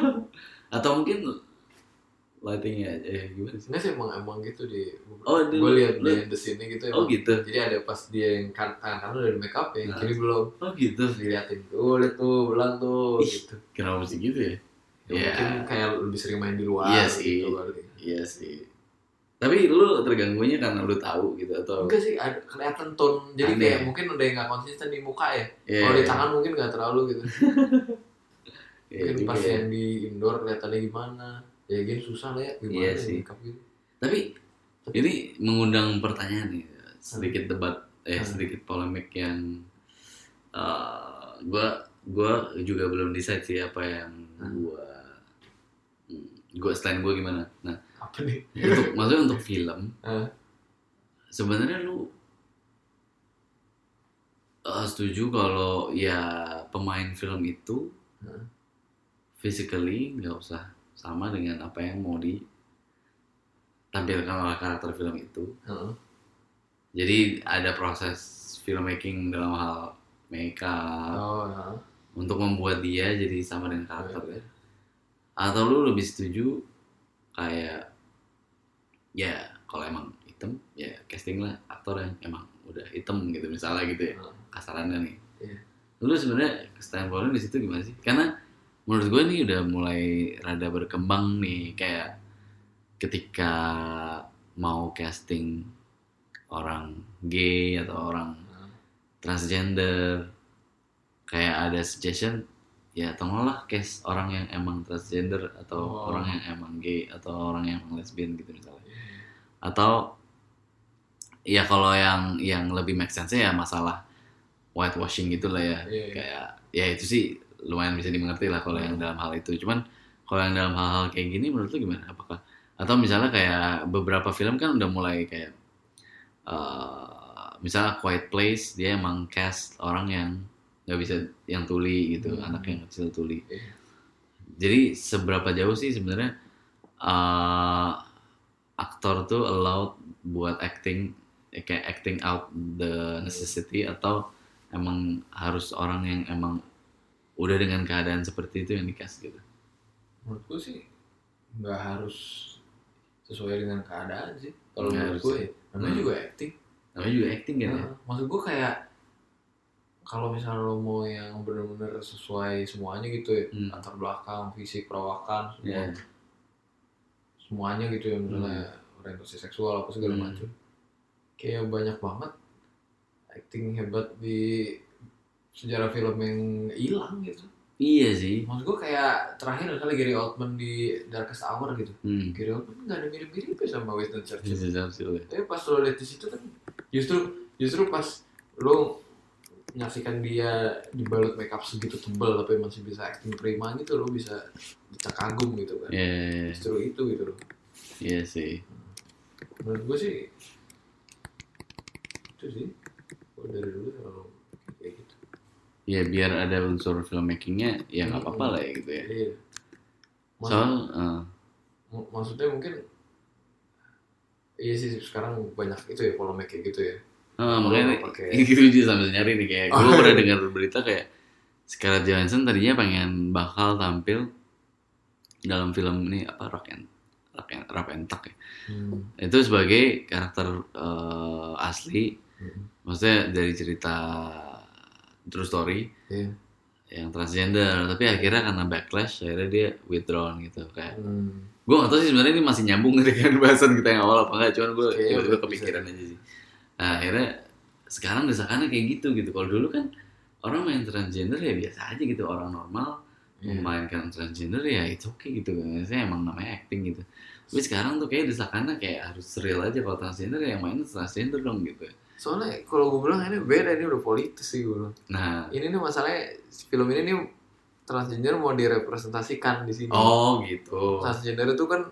Atau mungkin lightingnya aja ya, gimana sih? Enggak sih emang emang gitu di Oh, gue lihat di the scene gitu Oh emang. gitu? Jadi ada pas dia yang kan kanan kanan udah di make up ya, yang Nah. kiri belum. Oh gitu? Diliatin tuh, lihat tuh, belang tuh, Ih. gitu. Kenapa sih gitu ya? Ya, Iya. Mungkin kayak lebih sering main di luar. Iya sih. Gitu, kali. Iya sih. Tapi lu terganggunya karena lu tahu gitu atau? Enggak sih, ada kelihatan tone. Jadi Aneh. kayak mungkin udah nggak konsisten di muka ya. Iya, Kalau di iya. tangan mungkin nggak terlalu gitu. Iya mungkin juga pas ya. yang di indoor kelihatannya gimana. Ya gini susah lah ya gimana Iya ya sih. gitu. Tapi ini mengundang pertanyaan nih, sedikit debat, eh Hmm. sedikit polemik yang eh, gua gua juga belum decide sih apa yang Hmm. gua hmm, gua selain gua gimana. Nah, Apa nih? untuk maksudnya untuk film, Hah? sebenarnya lu eh, setuju kalau ya pemain film itu Hmm. Physically nggak usah sama dengan apa yang mau ditampilkan oleh karakter film itu. Heeh. Jadi ada proses filmmaking dalam hal makeup Oh, heeh. untuk membuat dia jadi sama dengan Iya, karakternya. Atau lu lebih setuju kayak ya kalau emang hitam ya casting lah aktor yang emang udah hitam gitu misalnya gitu ya Heeh. kasarannya nih. Iya. Lu sebenarnya standpoint di situ gimana sih? Karena menurut gue nih udah mulai rada berkembang nih kayak ketika mau casting orang gay atau orang transgender kayak ada suggestion ya tolonglah cast orang yang emang transgender atau Oh. orang yang emang gay atau orang yang emang lesbian gitu misalnya atau ya kalau yang yang lebih make sense ya masalah whitewashing gitu lah ya Iya, iya. kayak ya itu sih lumayan bisa dimengerti lah kalau yang dalam hal itu cuman kalau yang dalam hal-hal kayak gini menurut lu gimana apakah atau misalnya kayak beberapa film kan udah mulai kayak eh, misalnya Quiet Place dia emang cast orang yang nggak bisa yang tuli gitu Hmm. anak yang kecil tuli Iya. jadi seberapa jauh sih sebenarnya eh, aktor tuh allowed buat acting eh, kayak acting out the necessity atau emang harus orang yang emang udah dengan keadaan seperti itu yang dikasih gitu Menurut gue sih nggak harus sesuai dengan keadaan sih kalau menurut harus gue ya. namanya Hmm. juga acting namanya juga acting kan ya Nah, maksud gue kayak kalau misalnya lo mau yang bener-bener sesuai semuanya gitu ya Hmm. latar belakang fisik perawakan semua Iya. semuanya gitu ya misalnya orientasi seksual apa segala Hmm. macam kayak banyak banget acting hebat di sejarah film yang hilang gitu. Iya sih. Maksud gue kayak terakhir kali Gary Oldman di Darkest Hour gitu. Hmm. Gary Oldman nggak ada mirip-miripnya sama Winston Churchill. Bisa Churchill ya. tapi pas lo lihat di situ kan justru justru pas lo menyaksikan dia dibalut makeup segitu tebal tapi masih bisa acting prima gitu lo bisa bisa kagum gitu kan. Iya, justru itu gitu loh. Iya sih. menurut gue sih itu sih. Gue dari dulu selalu Ya biar ada unsur filmmakingnya, ya nggak apa-apa lah ya gitu ya. iya Soal, mak- maksudnya mungkin iya sih sekarang banyak itu ya polemik kayak gitu ya eh, makanya pakai- gitu juga sambil nyari nih kayak gue iya. pernah dengar berita kayak Scarlett Johansson tadinya pengen bakal tampil dalam film ini apa Rock and Rock and, Rock and ya. hmm. Itu sebagai karakter eh, asli, Hmm. maksudnya dari cerita true story Iya. yang transgender tapi akhirnya karena backlash akhirnya dia withdrawn gitu kayak Hmm. gue gak tau sih sebenarnya ini masih nyambung dengan bahasan kita yang awal apa enggak cuman gue tiba-tiba bisa. kepikiran aja sih nah akhirnya sekarang desakannya kayak gitu gitu kalau dulu kan orang main transgender ya biasa aja gitu orang normal Iya. memainkan transgender ya itu oke gitu saya emang namanya acting gitu tapi sekarang tuh kayak desakannya kayak harus real aja kalau transgender ya yang main transgender dong gitu soalnya kalau gue bilang ini beda ini udah politis sih gue bilang nah ini nih masalahnya film ini nih transgender mau direpresentasikan di sini oh gitu transgender itu kan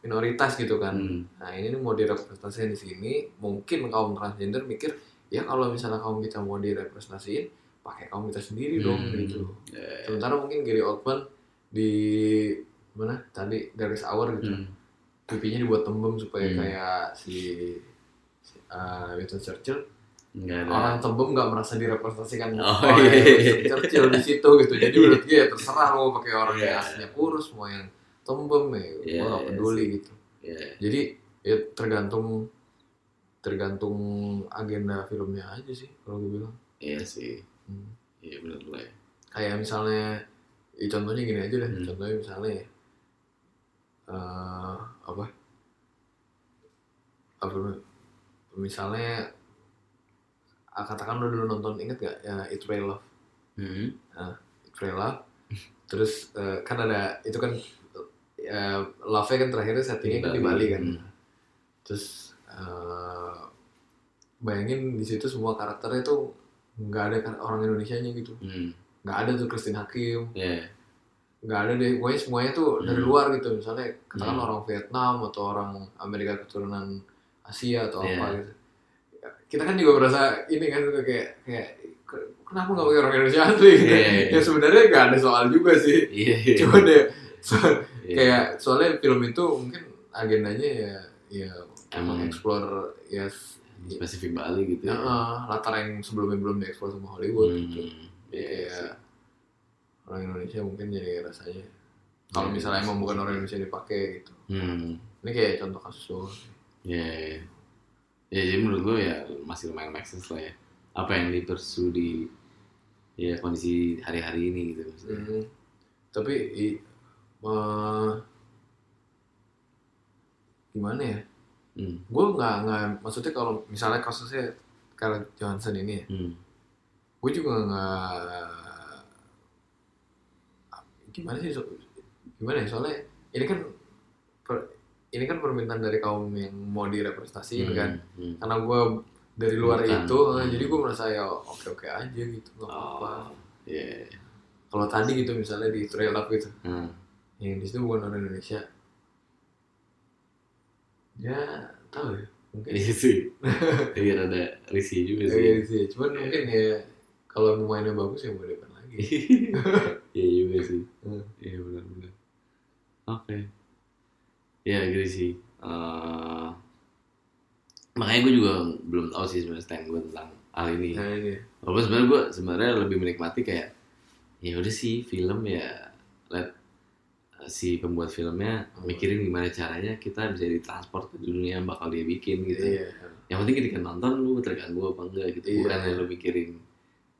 minoritas gitu kan Hmm. nah ini nih mau direpresentasikan di sini mungkin kaum transgender mikir ya kalau misalnya kaum kita mau direpresentasiin pakai kaum kita sendiri dong Hmm. gitu Ya, sementara mungkin Gary Oldman di mana tadi dari Hour gitu hmm. pipinya dibuat tembem supaya Hmm. kayak si uh, Winston Churchill. Nggak ada. Orang tembem nggak merasa direpresentasikan. Oh, oleh iya. Winston Churchill di situ gitu. Jadi menurut dia ya terserah lo mau pakai orang yang Iya. aslinya kurus mau yang tembem ya. Iya, gue nggak iya peduli gitu. Ya jadi ya tergantung tergantung agenda filmnya aja sih kalau gue bilang. Iya sih. Hmm. iya benar lah ya. Kayak misalnya ya contohnya gini aja deh. Hmm. contohnya misalnya ya, eh, apa? Apa namanya? Misalnya ah, katakan lo dulu nonton inget gak ya It's Real Love hmm. It's Real Love terus eh, kan ada itu kan ya, love-nya kan terakhirnya settingnya kan di Bali kan Hmm. terus eh, bayangin di situ semua karakternya tuh nggak ada kan orang Indonesia nya gitu Hmm. nggak ada tuh Christine Hakim nggak ada deh pokoknya semuanya tuh dari Hmm. luar gitu misalnya katakan Hmm. orang Vietnam atau orang Amerika keturunan Asia atau Iya. apa gitu kita kan juga merasa ini kan kayak kayak ke- kenapa nggak pakai orang Indonesia asli gitu Iya, iya. ya sebenarnya nggak ada soal juga sih iya iya. cuma deh so- Iya. kayak soalnya film itu mungkin agendanya ya ya emang explore ya spesifik Bali gitu ya, ya eh, latar yang sebelumnya belum dieksplor sama Hollywood Hmm. gitu Iya Kayak sih. orang Indonesia mungkin jadi rasanya kalau Iya, misalnya emang iya, bukan iya. orang Indonesia dipakai gitu hmm. ini kayak contoh kasus doang ya ya. ya jadi menurut gue ya masih lumayan make sense lah ya apa yang dipersu di ya kondisi hari-hari ini gitu maksudnya. Mhm. tapi i- eh, gimana ya hmm. gue nggak nggak maksudnya kalau misalnya kasusnya Scarlett Johansson ini ya Hmm. gue juga nggak gimana sih so- gimana ya soalnya ini kan ini kan permintaan dari kaum yang mau direpresentasiin Hmm. kan Hmm. karena gue dari luar Bukan. itu Hmm. jadi gue merasa ya oke oke aja gitu nggak apa-apa Oh, iya. kalau tadi gitu misalnya di trail up gitu Hmm. yang di situ bukan orang Indonesia ya tahu ya mungkin Iya sih. Iya ada risih juga sih. Iya sih cuman mungkin ya kalau mau mainnya bagus ya mau depan lagi Iya juga sih. Hmm. Iya benar-benar. Oke. Ya gitu sih. Eh, makanya gue juga belum tahu sih sebenarnya stand gue tentang hal ini. nah ini Walaupun sebenarnya gue sebenarnya lebih menikmati kayak ya udah sih film ya let si pembuat filmnya mikirin gimana caranya kita bisa ditransport ke dunia yang bakal dia bikin gitu. Iya. Yang penting ketika nonton lu terganggu apa enggak gitu. Iya. Bukan yang lu mikirin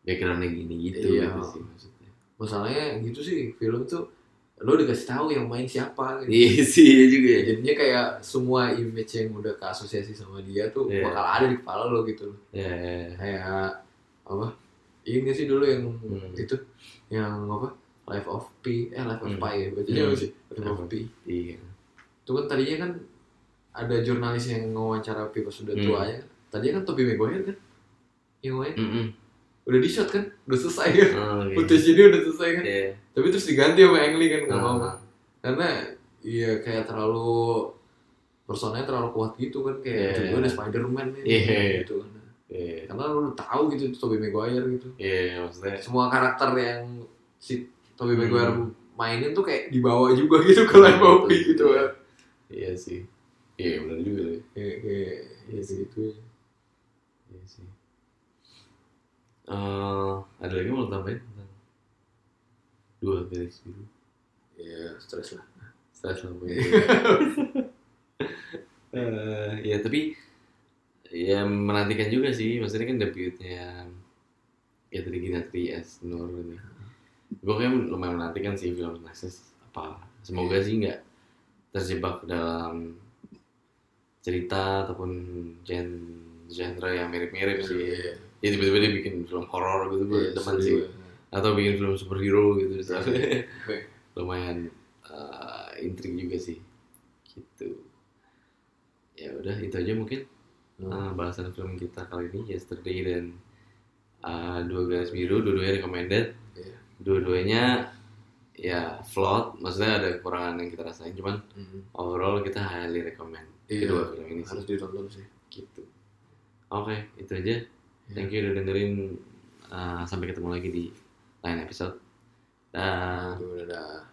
backgroundnya gini gitu Iya. gitu sih maksudnya. Masalahnya gitu sih film tuh lo dikasih tahu yang main siapa gitu. Iya sih iya juga ya. Jadinya kayak semua image yang udah keasosiasi sama dia tuh Iya. bakal ada di kepala lo gitu. Ya, ya, ya. Kayak apa? Ini sih dulu yang Hmm. itu yang apa? Life of Pi, eh Life of Hmm. Pi ya, bacanya Hmm. apa sih? Life of Pi. Iya. Itu kan tadinya kan ada jurnalis yang ngawancara Pi pas sudah Hmm. tuanya. Tadinya kan Tobey Maguire kan yang main. Mm-mm. Udah di shot kan? Udah selesai kan? Oh, iya. Footage ini udah selesai kan? Iya. Tapi terus diganti sama Ang Lee kan nggak mau. Ah, Karena iya kayak terlalu personanya terlalu kuat gitu kan kayak Iya. juga ada Spider-Man nih Iya. gitu kan. Iya. Karena lu tahu gitu itu Tobey Maguire gitu. Iya, maksudnya Semua karakter yang si Tobey Hmm. Maguire mainin tuh kayak dibawa juga gitu ke Life of Pi gitu kan. Iya sih. Iya benar juga loh. Kayak kayak ya gitu. Iya sih. Eh, ada lagi mau tambahin tentang dua garis biru? Ya stres lah. Stres lah pokoknya. Eh, ya tapi ya menantikan juga sih. Maksudnya kan debutnya ya tadi Ginatri S Nur ini. Gue kayak lumayan menantikan sih film Nexus apa. Semoga sih nggak terjebak dalam cerita ataupun gen genre yang mirip-mirip sih. Iya. Ya tiba-tiba dia bikin film horor gitu gue Iya, demen setuju sih. gue. Atau bikin film superhero gitu misalnya. Oke. lumayan uh, intrik juga sih gitu ya udah itu aja mungkin Hmm. uh, bahasan film kita kali ini yesterday dan uh, dua garis biru dua-duanya recommended Iya. dua-duanya ya flawed maksudnya ada kekurangan yang kita rasain cuman Mhm. overall kita highly recommend Iya. kedua film ini sih Harus ditonton sih. gitu oke itu aja thank you udah dengerin uh, sampai ketemu lagi di lain episode. Dah. Dadah.